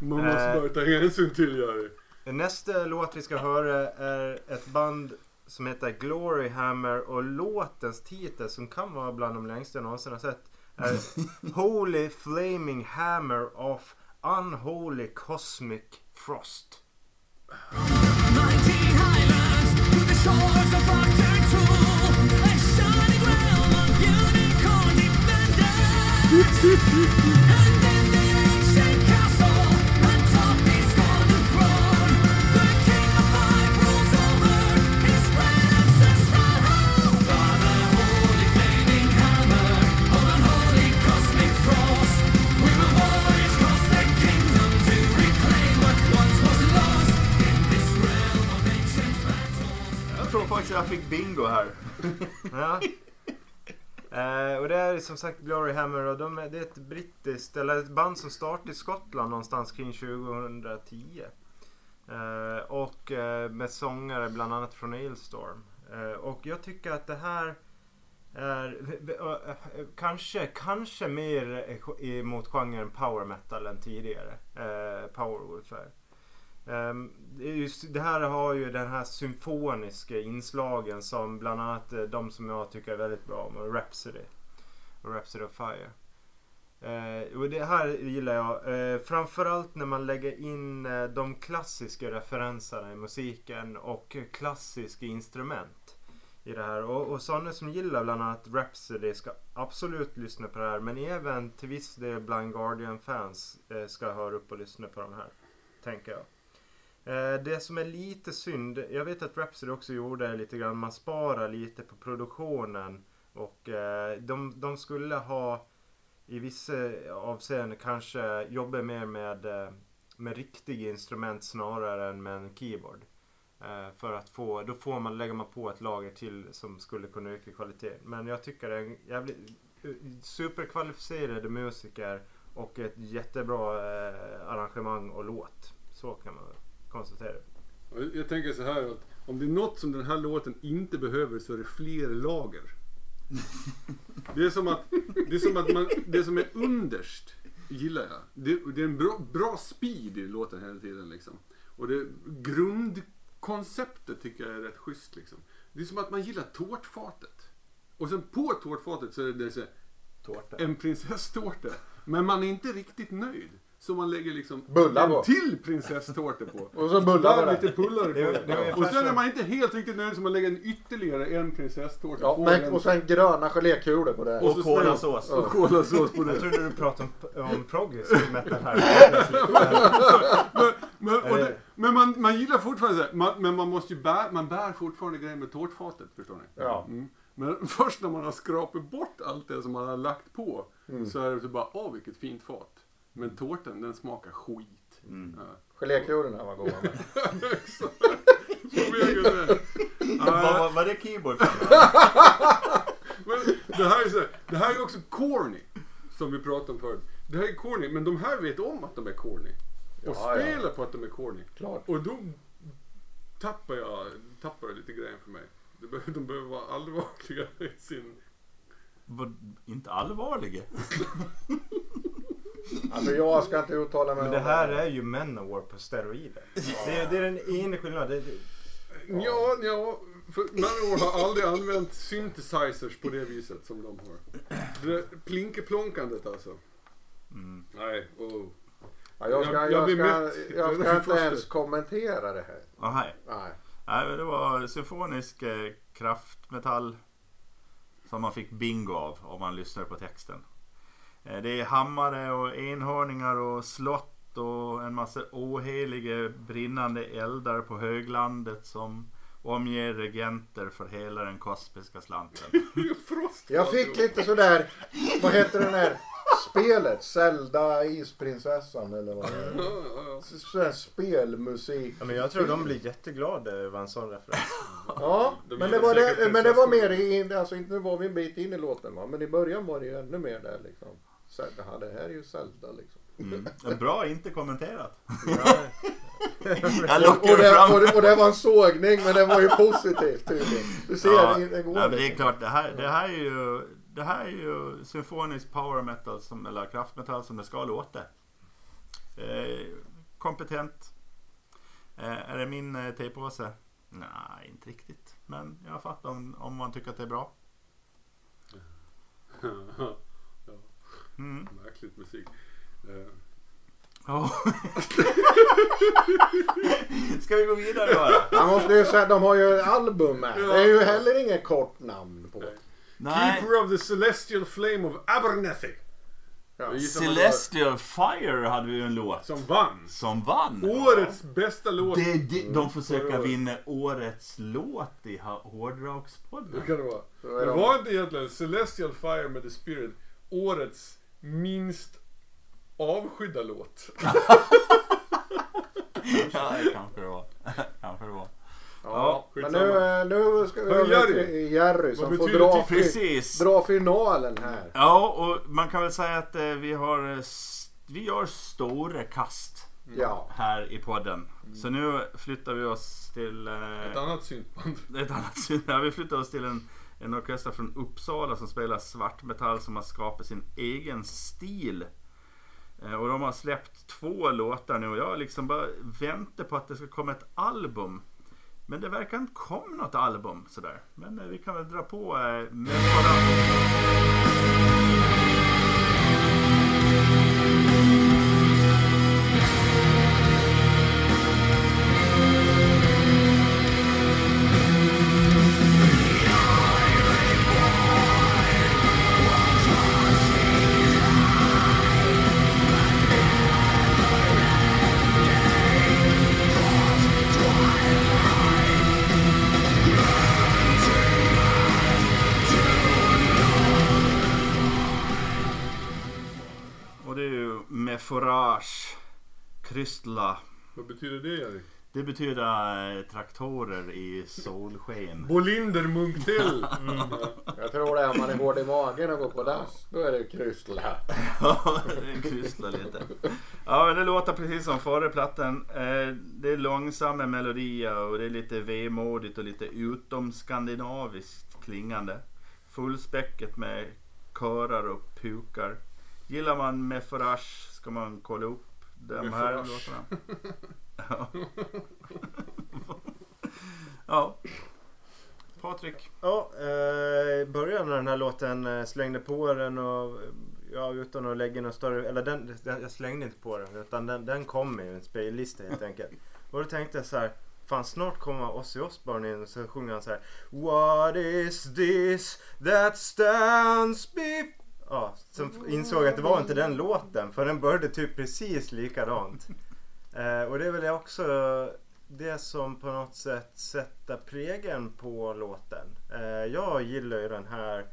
man måste börja ta hänsyn till. Jari. Nästa låt vi ska höra är ett band som heter Glory Hammer och låtens titel som kan vara bland de längsta jag någonsin har sett är (laughs) Holy Flaming Hammer of Unholy Cosmic Frost. (laughs) faktiskt jag fick bingo här. (laughs) Ja. Eh, och det är som sagt Glory Hammer och de är, det är ett brittiskt, eller ett band som startade i Skottland någonstans kring 2010. Eh, och eh, med sångare bland annat från Ailstorm. Eh, och jag tycker att det här är eh, kanske, kanske mer mot genren power metal än tidigare. Eh, Powerwolf det, just, det här har ju den här symfoniska inslagen som bland annat eh, de som jag tycker är väldigt bra om, Rhapsody. Och Rhapsody of Fire. Eh, och det här gillar jag. Eh, framförallt när man lägger in eh, de klassiska referenserna i musiken och klassiska instrument i det här. Och, och sådana som gillar bland annat Rhapsody ska absolut lyssna på det här. Men även till viss del Blind Guardian-fans eh, ska höra upp och lyssna på de här. Tänker jag. Eh, det som är lite synd, jag vet att Rhapsody också gjorde det lite grann, man sparar lite på produktionen. Och eh, de, de skulle ha i vissa avseenden kanske jobba mer med, eh, med riktiga instrument snarare än med en keyboard. För att få, då får man, lägger man på ett lager till som skulle kunna öka kvaliteten. Men jag tycker det är en jävligt superkvalificerade musiker och ett jättebra arrangemang och låt. Så kan man konstatera. Och Jag tänker så här att om det är något som den här låten inte behöver så är det fler lager. (laughs) Det är som att, det är som att man, det som är underst gillar jag. Det, det är en bra, bra speed i låten hela tiden liksom. Och det, grundkonceptet tycker jag är rätt schysst liksom. Det är som att man gillar tårtfatet. Och sen på tårtfatet så är det, det är så en prinsesstårta. Men man är inte riktigt nöjd. Så man lägger liksom Bullar en på. till prinsesstårta på. (laughs) Och så bullar det. lite pullare på. det och sen är som- man inte helt riktigt nöjd så man lägger en ytterligare en prinsesstårta Ja, på men, den. och sen gröna gelékulor på det. Och så Och kolasås. Och kolasås på Jag det. trodde du pratade om, om progressive metal här. (laughs) Men, men, det, men man, man gillar fortfarande så här, man, men man måste ju bära, man bär fortfarande grejer med tårtfatet förstår ni. Ja. Mm. Men (laughs) först när man har skrapat bort allt det som man har lagt på Mm. så är det så bara, åh vilket fint fat. Men tårtan den smakar skit. Mm. Ja. Gelékulorna var goda. (laughs) med. (laughs) Vad Ja, var, det keyboard? (laughs) men det, här är så här, det här är också corny. Som vi pratade om förut. Det här är corny, men de här vet om att de är corny. Och Ja, ja. spelar på att de är corny. Klart. Och då tappar jag, tappar jag lite grejen för mig. De behöver, de behöver vara allvarliga i sin... Var inte allvarliga? Alltså jag ska inte uttala mig Men om det här är ju Manowar på steroider. Det är, det är den ena skillnaden. Det, det, Ja, ja. För Manowar har aldrig använt synthesizers på det viset som de har. Det plinkeplonkandet alltså. Mm. Nej, oh. Ja, jag ska, Jag- jag ska, jag Det ska inte första. ens kommentera det här. Aha. Nej. Nej, men det var symfonisk eh, kraftmetall som man fick bingo av om man lyssnar på texten. Eh, det är hammare och enhörningar och slott och en massa oheliga brinnande eldar på höglandet som omger regenter för hela den kosmiska slanten. (laughs) Jag fick lite sådär, vad heter den här spelet? Zelda Isprinsessan eller vad det är. Spelmusik. ja, men jag tror de blir jätteglada över en sån referens. Ja, De men det, var det, men det var mer i, alltså inte nu var vi en bit in i låten va, men i början var det ju ännu mer där liksom. Zelda, ja, det här är ju Zelda liksom. Mm. Bra inte kommenterat. Ja, (laughs) Jag Och det, och, det, och det var en sågning men det var ju positivt tydligen. Du ser, Ja, det, det går ja, det är klart, det här, det här är ju det här är ju symfonisk power metal som, eller kraftmetall som det ska låta. Eh, kompetent. Eh, är det min eh, tejpåse? Nej, inte riktigt. Men jag fattar om, om man tycker att det är bra. Mm. Märkligt musik. Eh, Ja. (laughs) Ska vi gå vidare bara? Man måste ju säga, de har ju album här. Det är ju heller inget kort namn på. Nej. Keeper of the Celestial Flame of Abernethy. Ja. Celestial Fire hade vi ju en låt Som vann. som vann. Årets bästa låt. Det, det, de söka året. vinna årets låt i Hårdrockspodden. Det kan det vara. Det de- var inte egentligen Celestial Fire med The Spirit årets minst avskydda låt. (laughs) Ja, det kanske det var. (laughs) kanske det var. Ja, men skitsamma. nu, eh, nu ska vi över till Jerry som får dra, Precis. dra finalen här. Ja, och man kan väl säga att eh, vi har eh, vi gör stora kast Ja. här i podden. Så nu flyttar vi oss till Ett annat syntband. ett annat ja, Vi flyttar oss till en, en orkester från Uppsala som spelar svartmetall som har skapat sin egen stil. Eh, och de har släppt två låtar nu och jag liksom bara väntar på att det ska komma ett album. Men det verkar inte komma något album sådär. Men eh, vi kan väl dra på eh, forage, krystla. Vad betyder det Jerry? Det betyder eh, traktorer i solsken. (laughs) Bolinder Munktell! (laughs) Jag tror det är om man är hård i magen och går på dass. Då är det krystla. (laughs) Ja, det krystlar lite. Ja, men det låter precis som förra plattan. Eh, Det är långsamma melodier och det är lite vemodigt och lite utomskandinaviskt klingande. Fullspäcket med körar och pukar. Gillar man med forage ska man kolla upp de Med här låtarna. (laughs) Ja. ja. Patrik. Ja, eh, början när den här låten eh, slängde på den och ja, utan att lägga någon större, eller den, den, jag slängde inte på den utan den, den kom i en spellista helt enkelt. Och då tänkte jag så här, fan snart kommer Ozzy Osbourne in och så sjunger han så här What is this that stands be Ja, så insåg att det var inte den låten för den började typ precis likadant. (laughs) Eh, och det är väl också det som på något sätt sätter prägeln på låten. Eh, jag gillar ju den här,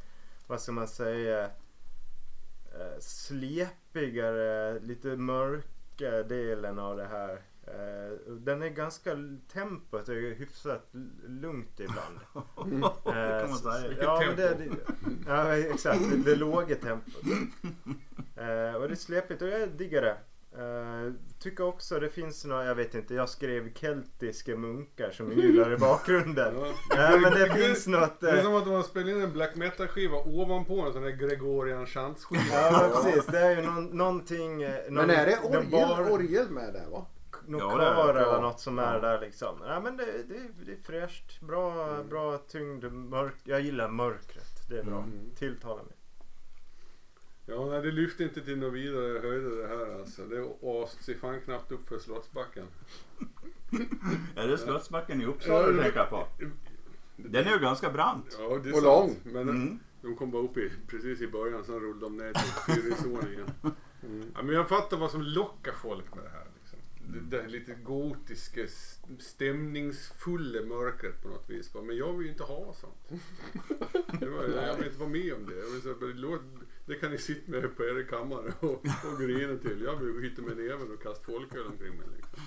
vad ska man säga, eh, slepigare, lite mörka delen av det här. Eh, den är ganska, tempot är hyfsat lugnt ibland. (laughs) det kan man så- säga. Ja, men det, tempo. det, ja, exakt. Det, det låga tempot. (laughs) Eh, och det är släpigt och jag diggar det. Eh, tycker också det finns några, jag vet inte, jag skrev keltiska munkar som ylar i (laughs) bakgrunden. Ja. Nej men det finns något... Det är Eh, som att de har spelat in en black metal skiva ovanpå en sån där Gregorian chantskiva. ja men precis, det är ju någon, någonting... eh, Någon, Men är det orgel, bar- orgel med där va? Någon Ja, bra. eller något som är Ja. där liksom. Ja men det, det, det är fräscht. Bra, bra tyngd, mörk. Jag gillar mörkret. Det är bra. Mm. Tilltalar mig. Ja, nej, det lyfte inte till någon vidare höjder det här alltså. Det åste sig fan knappt upp för Slottsbacken. (laughs) Är det Slottsbacken i Uppsala du tänker på? Den är ju ganska brant. Ja, det är Och sant. lång. Men Mm. de kom bara upp i, precis i början, sen rullade de ner till fyrisvåningen. (laughs) Ja, men jag fattar vad som lockar folk med det här. Det, här lite gotiska, stämningsfulla mörkret på något vis. Men jag vill ju inte ha sånt. Var, jag vill inte vara med om det. Men låt, det kan ni sitta med på er kammare och, och grina till. Jag vill hitta med näven och kasta folköl omkring mig. Liksom.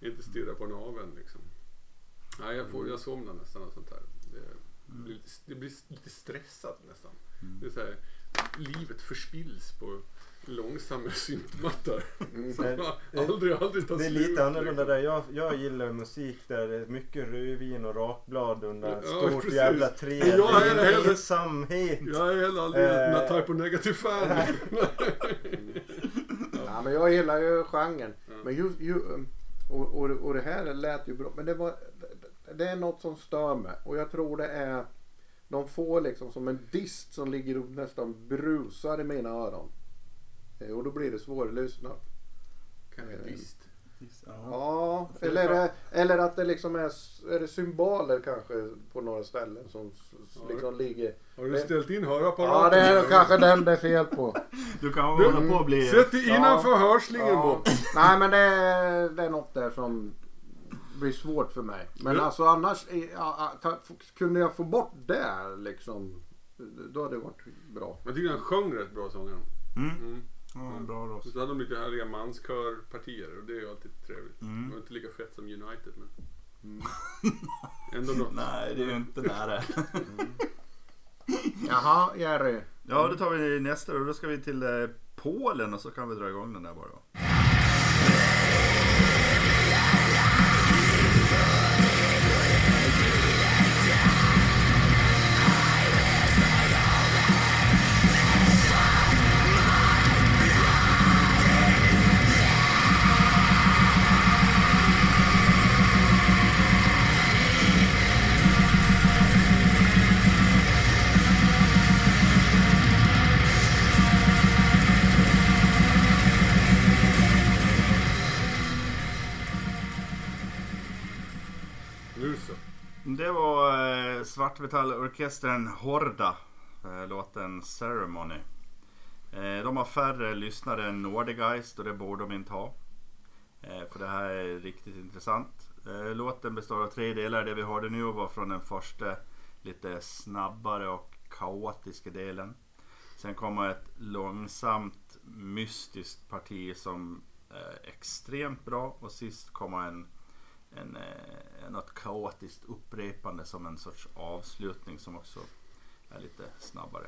Inte stirra på naveln liksom. Nej, jag, får, jag somnar nästan av sånt här. Det, blir lite, det blir lite stressat nästan. Det är så här, livet förspills på långsamma syntmattor. Men aldrig, aldrig tar Det är slut, lite annorlunda där. Jag, jag gillar musik där det är mycket rödvin och rakblad under Ja, stort precis. jävla träd. Jag är hellre- ensamhet. Jag är heller aldrig en Eh. type of negative fan. (laughs) Ja, men jag gillar ju genren. Ja. Men just, ju, och, och, och det här lät ju bra. Men det, var, det är något som stör mig. Och jag tror det är de får liksom som en dist som ligger och nästan brusar i mina öron. Eh, Och då blir det svårlyssnat. Visst. Ja, eller, är det, eller att det liksom är, är det symboler kanske på några ställen som Ja. liksom ligger. Har du ställt in hörapparaten? Ja, det är kanske den det är fel på. (laughs) Du kan hålla på att bli... Sätt dig innanför hörslingen Ja. (laughs) Nej, men det är, det är något där som blir svårt för mig. Men Ja. alltså annars, eh, ja, ja, ta, kunde jag få bort det liksom, då hade det varit bra. Jag tycker han sjöng rätt bra sången. Mm. Mm. Ja, bra då. Och så hade de lite härliga manskörpartier och det är ju alltid trevligt. Mm. Det var inte lika fett som United men... (laughs) Ändå något. Nej, det är ju inte nära. Jaha, Jerry. Ja, då tar vi nästa och då ska vi till eh, Polen och så kan vi dra igång den där bara. Svartmetallorkestern Horda. Eh, låten Ceremony. Eh, de har färre lyssnare än Nordegeist och det borde de inte ha. Eh, för det här är riktigt intressant. Låten består av tre delar. Det vi hörde nu var från den första lite snabbare och kaotiska delen. Sen kommer ett långsamt mystiskt parti som är extremt bra och sist kommer en, en, eh, något kaotiskt upprepande som en sorts avslutning som också är lite snabbare.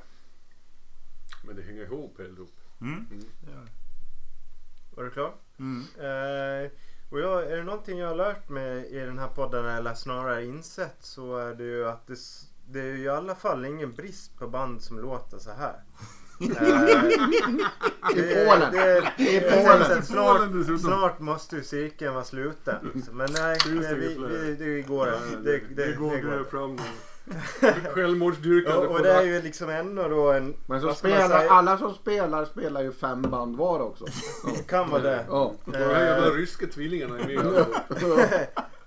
Men det hänger ihop alltihop. Mm. Mm. gör det. Var du klar? Mm. Eh, och jag, är det någonting jag har lärt mig i den här podden eller snarare insett så är det ju att det, det är ju i alla fall ingen brist på band som låter så här. I Polen. det- I jag Polen. Snart, snart måste ju cirkeln vara sluten. Men nej, det det, vi, vi, det går. Det, det, det går det det fram. (laughs) Självmordsdyrkande Och, och det är ju liksom ändå då en... Men så spelar, alla som spelar spelar ju fem band var också. (laughs) Kan vara det. Ja. De här jävla ryska tvillingarna är med.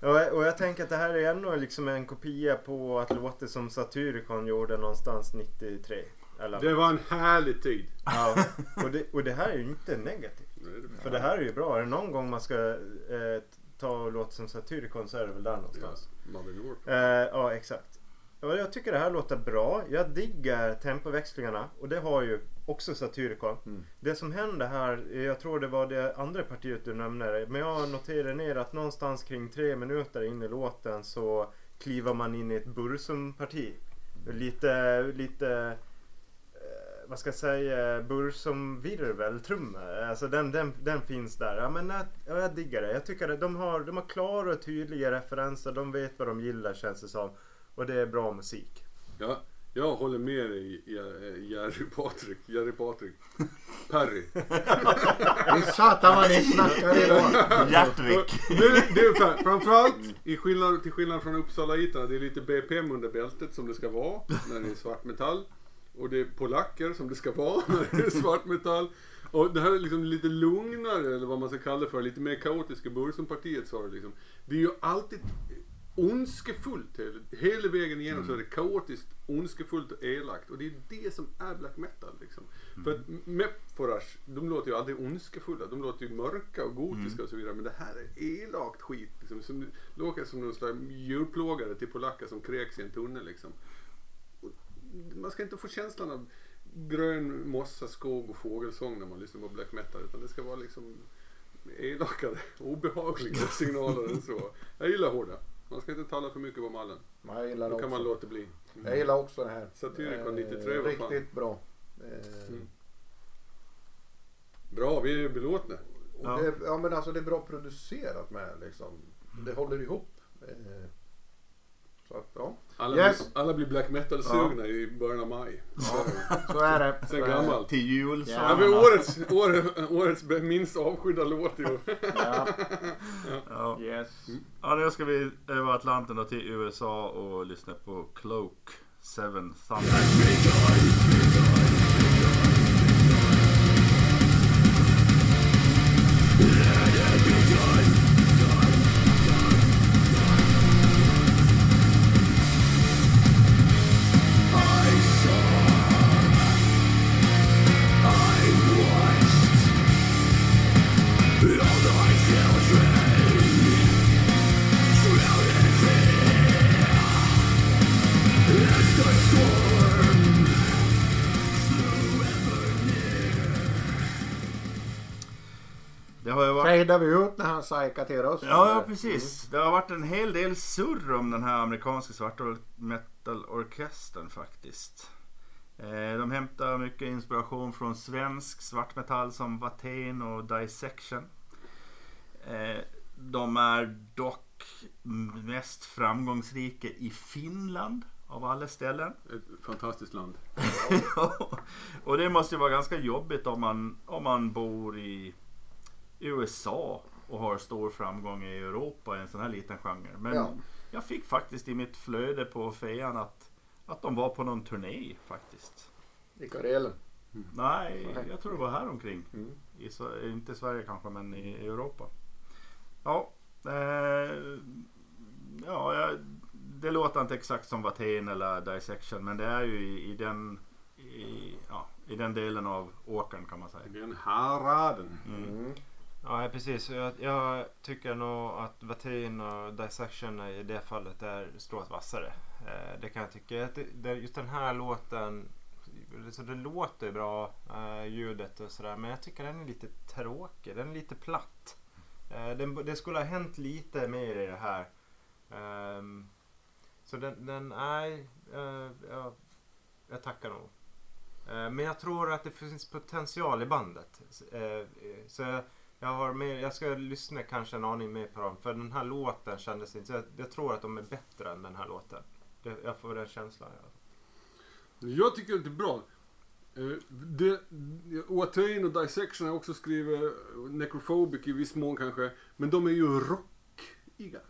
(laughs) och, och jag tänker att det här är ändå liksom en kopia på att låta som Satyricon gjorde någonstans 93. Eller, Det var en härlig tid. ja, (laughs) och, det, och det här är ju inte negativt. För det här är ju bra. Är det någon gång man ska eh, ta och låta som Satyricon så är det väl där någonstans. North. Eh, ja, exakt. Och jag tycker det här låter bra. Jag diggar tempoväxlingarna och det har ju också Satyricon. Mm. Det som händer här, jag tror det var det andra partiet du nämnde, men jag noterar ner att någonstans kring tre minuter in i låten så kliver man in i ett Bursum-parti. Lite, lite vad ska jag säga, Bursum-virvel, trummor. Alltså den, den, den finns där. Ja, men jag, ja, jag diggar det. Jag tycker att de har, de har klara och tydliga referenser. De vet vad de gillar känns det som. Och det är bra musik. Ja, jag håller med dig Jer- Jerry Patrik. Jerry Patrik. Perry. Satan vad ni snackar idag. Hjärtvik. Det, det är så här, framförallt i skillnad, till skillnad från Uppsala-itarna, det är lite BPM under bältet som det ska vara när det är svart metall. Och det är polacker som det ska vara (laughs) när det är svart metall. Och det här är liksom lite lugnare, eller vad man ska kalla det för, lite mer kaotiska Bursumpartiet har det liksom. Det är ju alltid ondskefullt hela, vägen igenom så är det kaotiskt, ondskefullt och elakt. Och det är det som är black metal liksom. För att Mephorash, de låter ju aldrig ondskefulla, de låter ju mörka och gotiska och så vidare. Men det här är elakt skit. Liksom, som låter som någon slags djurplågare till polacker som kräks i en tunnel liksom. Man ska inte få känslan av grön mossa, skog och fågelsång när man lyssnar på black metal. Utan det ska vara liksom elakare, (laughs) obehagliga (laughs) signaler än så. Jag gillar hårda. Man ska inte tala för mycket på mallen. Jag gillar Då kan man också. låta bli. Jag gillar också det här. Satyricon Eh, 93 var fan. Riktigt bra. Eh, Mm. Bra, vi är belåtna. Ja. Det, ja men alltså det är bra producerat med liksom. Det håller ihop. Eh, så att ja. Alla, Yes. blir, alla blir black metal-sugna i början av maj. Så är det. Sen gammalt. Till jul så. Ja. Ja, men årets, årets, årets minst avskydda låt i år. Ja. Ja. Yes. ja, nu ska vi över Atlanten och till USA och lyssna på Cloak Seven Thunder. Fejdar vi ut när han psykar till oss? Ja, ja, precis. Det har varit en hel del surr om den här amerikanska svarta metal-orkestern faktiskt. Eh, De hämtar mycket inspiration från svensk svartmetall som Watain och Dissection. Eh, De är dock mest framgångsrika i Finland av alla ställen. Ett fantastiskt land. (laughs) och det måste ju vara ganska jobbigt om man, om man bor i USA och har stor framgång i Europa i en sån här liten genre. Men Ja. jag fick faktiskt i mitt flöde på fejan att, att de var på någon turné faktiskt. I Karelen. Nej, Nej. jag tror det var här omkring. Mm. I, inte i Sverige kanske, men i, i Europa. Ja, eh, ja, jag, det låter inte exakt som Watain eller Dissection, men det är ju i, i den i, ja, i den delen av åkern kan man säga. Den haraden. Mm. Ja, precis. Jag, jag tycker nog att Watain och Dissection i det fallet är strået vassare. Eh, det kan jag tycka. Det, det, just den här låten så det låter ju bra eh, ljudet och sådär. Men jag tycker den är lite tråkig. Den är lite platt. Eh, den, det skulle ha hänt lite mer i det här. Ehm, så den, den nej, eh, jag, jag tackar nog. Eh, men jag tror att det finns potential i bandet. Eh, så jag, jag, har mer, jag ska lyssna kanske en aning mer på dem. För den här låten kändes inte... Jag, jag tror att de är bättre än den här låten. Det, jag får den känslan. Jag tycker eh, det är bra. Watain Det, Oatain och Dissection har också skrivit Necrophobic i viss mån kanske. Men de är ju rockigare.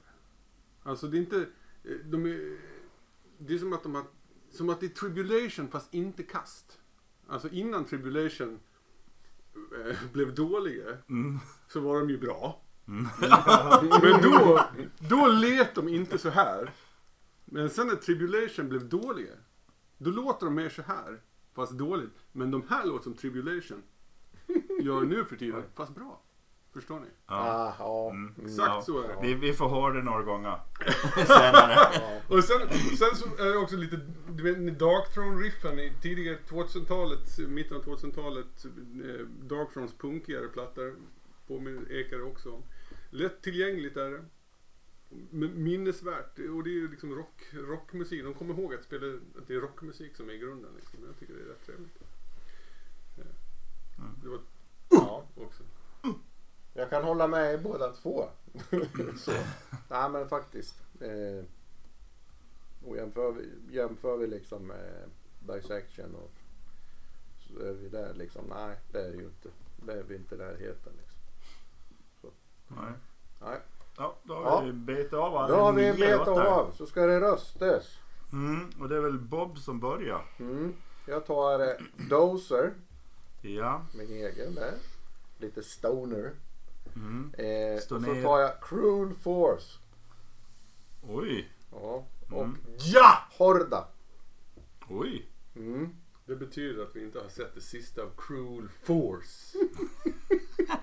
Alltså det är inte... Eh, de är, det är som att de har... Som att det är Tribulation fast inte kast. Alltså innan Tribulation blev dåliga Mm. så var de ju bra. (laughs) Men då, då lät de inte så här. Men sen när Tribulation blev dåliga, då låter de mer så här. Fast dåligt. Men de här låter som Tribulation gör nu för tiden, fast bra. Förstår ni? Ja. Ah, ja. Mm. Exakt Ja. så är det. Vi, vi får höra det några gånger (laughs) senare. ja. Och sen, sen så är det också lite, du vet Dark Throne-riffen i tidigare 2000-talet, mitten av 2000-talet, eh, Dark Thrones punkigare plattor påminner ekar också om. Lättillgängligt är det. Minnesvärt. Och det är ju liksom rock, rockmusik. De kommer ihåg att, spela, att det är rockmusik som är grunden. Liksom. Jag tycker det är rätt trevligt. Ja. Det var ja. också. Jag kan hålla med båda två. (laughs) så. Nej men faktiskt. Eh, och jämför vi, jämför vi liksom med Dissection och så är vi där liksom. Nej det är ju inte. Det är vi inte i närheten liksom. Nej. Nej. Ja, då har Ja. vi betat av alla Då har vi betat av. Så ska det röstas. Mm, och det är väl Bob som börjar. Mm. Jag tar eh, Dozer. Ja. Min egen där. Lite stoner. Mm. Eh, och så tar jag Cruel Force. Oj. Ja. Och Mm. ja! Horda. Oj. Mm. Det betyder att vi inte har sett det sista av Cruel Force.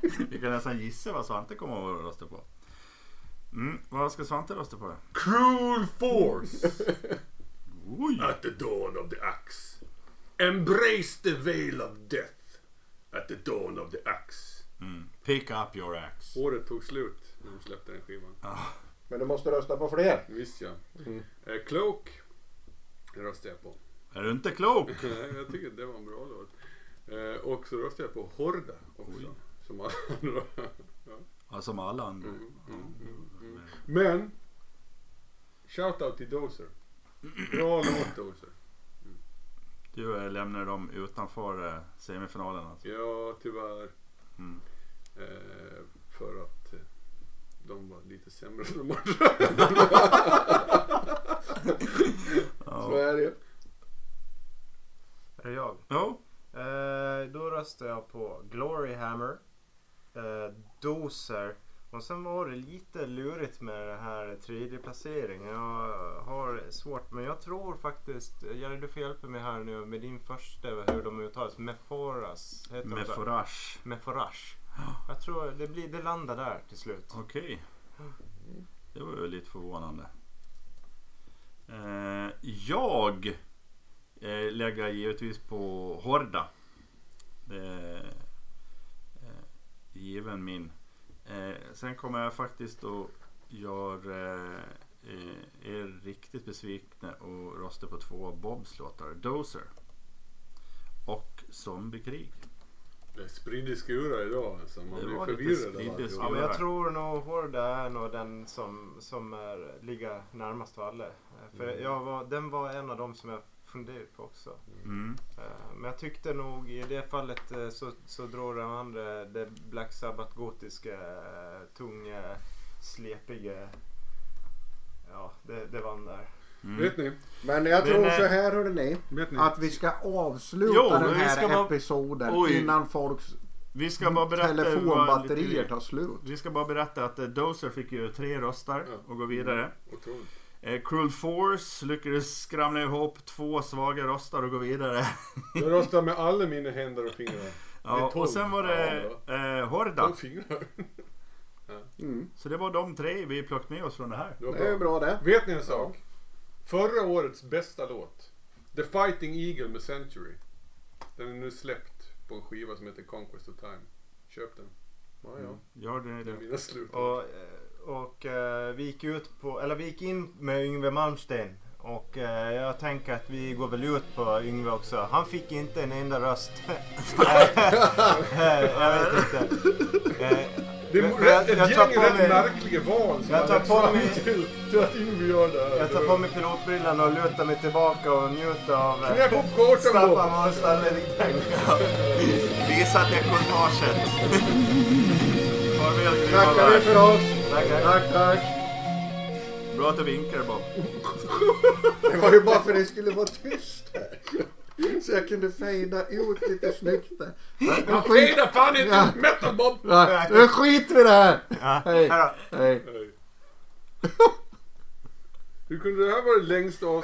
(laughs) Vi kan nästan gissa vad Svante kommer att rösta på. Mm, vad ska Svante rösta på? Cruel Force! (laughs) Oj. At the dawn of the axe. Embrace the veil of death. At the dawn of the axe. Mm. Pick up your axe. Året tog slut när de släppte den skivan. Men du måste rösta på fler. Visst ja. Mm. Eh, Cloak röstade jag på. Är du inte klok? (laughs) Nej, jag tycker det var en bra låt. Eh, och så röstade jag på Horda också. Oj. Som alla andra. Ja, som alla andra. Mm, mm, mm, mm. Men, shoutout till Dozer. Bra låt Dozer. Du eh, lämnar dem utanför eh, semifinalen alltså. Ja, tyvärr. Eh, för att eh, de var lite sämre än de andra. (laughs) Så Ja. är det. Är det jag? Jo. Eh, då röstar jag på Glory Hammer, eh, Dozer och sen var det lite lurigt med det här tredje placeringen. Jag har svårt men jag tror faktiskt, Jerry du får hjälpa mig här nu med din första hur de uttalas. Meforas. heter de Jag tror det, blir, det landar där till slut. Okej. Det var ju lite förvånande. Eh, jag eh, lägger givetvis på Horda. Det är eh, given min. Eh, sen kommer jag faktiskt att göra eh, är riktigt besvikna och rösta på två av Bobs låtar. Dozer och Zombiekrig. Det är spridd i skurar idag alltså. Man Det blir förvirrad av allt. Ja, men jag tror nog Horda är nog den som, som är, ligger närmast alla. Eh, För Mm. jag var, den var en av dem som jag funderade på också. Mm. Eh, Men jag tyckte nog i det fallet eh, så, så drog den andra det Black Sabbath gotiska, tunga, slepiga. Ja, det, det vann där. Mm. Vet ni? Men jag Men, tror eh, så här hörde ni. Vet ni? Att vi ska avsluta Jo, den men här bara- episoden Oj. innan folks Vi ska bara berätta telefonbatterier tar slut. Vi ska bara berätta att eh, Dozer fick ju tre röster Ja. och går vidare. Otroligt. Eh, Cruel Force lyckades skramla ihop två svaga röster och gå vidare. Jag röstar med alla mina händer och fingrar. Ja, och sen var det eh, Horda. Mm. (laughs) Så det var de tre vi plockade med oss från det här. Det var Det är bra det. Vet ni en sak? Förra årets bästa låt. The Fighting Eagle med Century. Den är nu släppt på en skiva som heter Conquest of Time. Köp den. Ja, ja. Gör det. Det är det. mina slut. Och, eh, och eh, vi gick ut på, eller vi gick in med Yngve Malmsten. Och eh, jag tänker att vi går väl ut på Yngve också. Han fick inte en enda röst. (laughs) (laughs) Jag vet inte. Det är ett tar gäng på rätt mig- märkliga val som Jag tar på mig- till, till att Yngve gör det här. Jag tar på mig pilotbrillorna och lutar mig tillbaka och njuter av eh, Knäpp upp skjortan Staffan! Månstad (laughs) Visa dekolletaget. (laughs) Farväl Tackar vi för oss. Tackar. Tack, tack. Bra att du vinkar Bob. (laughs) Det var ju bara för att det skulle vara tyst här. (laughs) Så jag kunde fejda ut lite snyggt där. Men Ja, skit, Fejda fan inte Ja. ut metal Bob! Nej, nu skiter vi i det här. Ja, Hej. Hej. Nej. Hur kunde det här vara det längsta avsnittet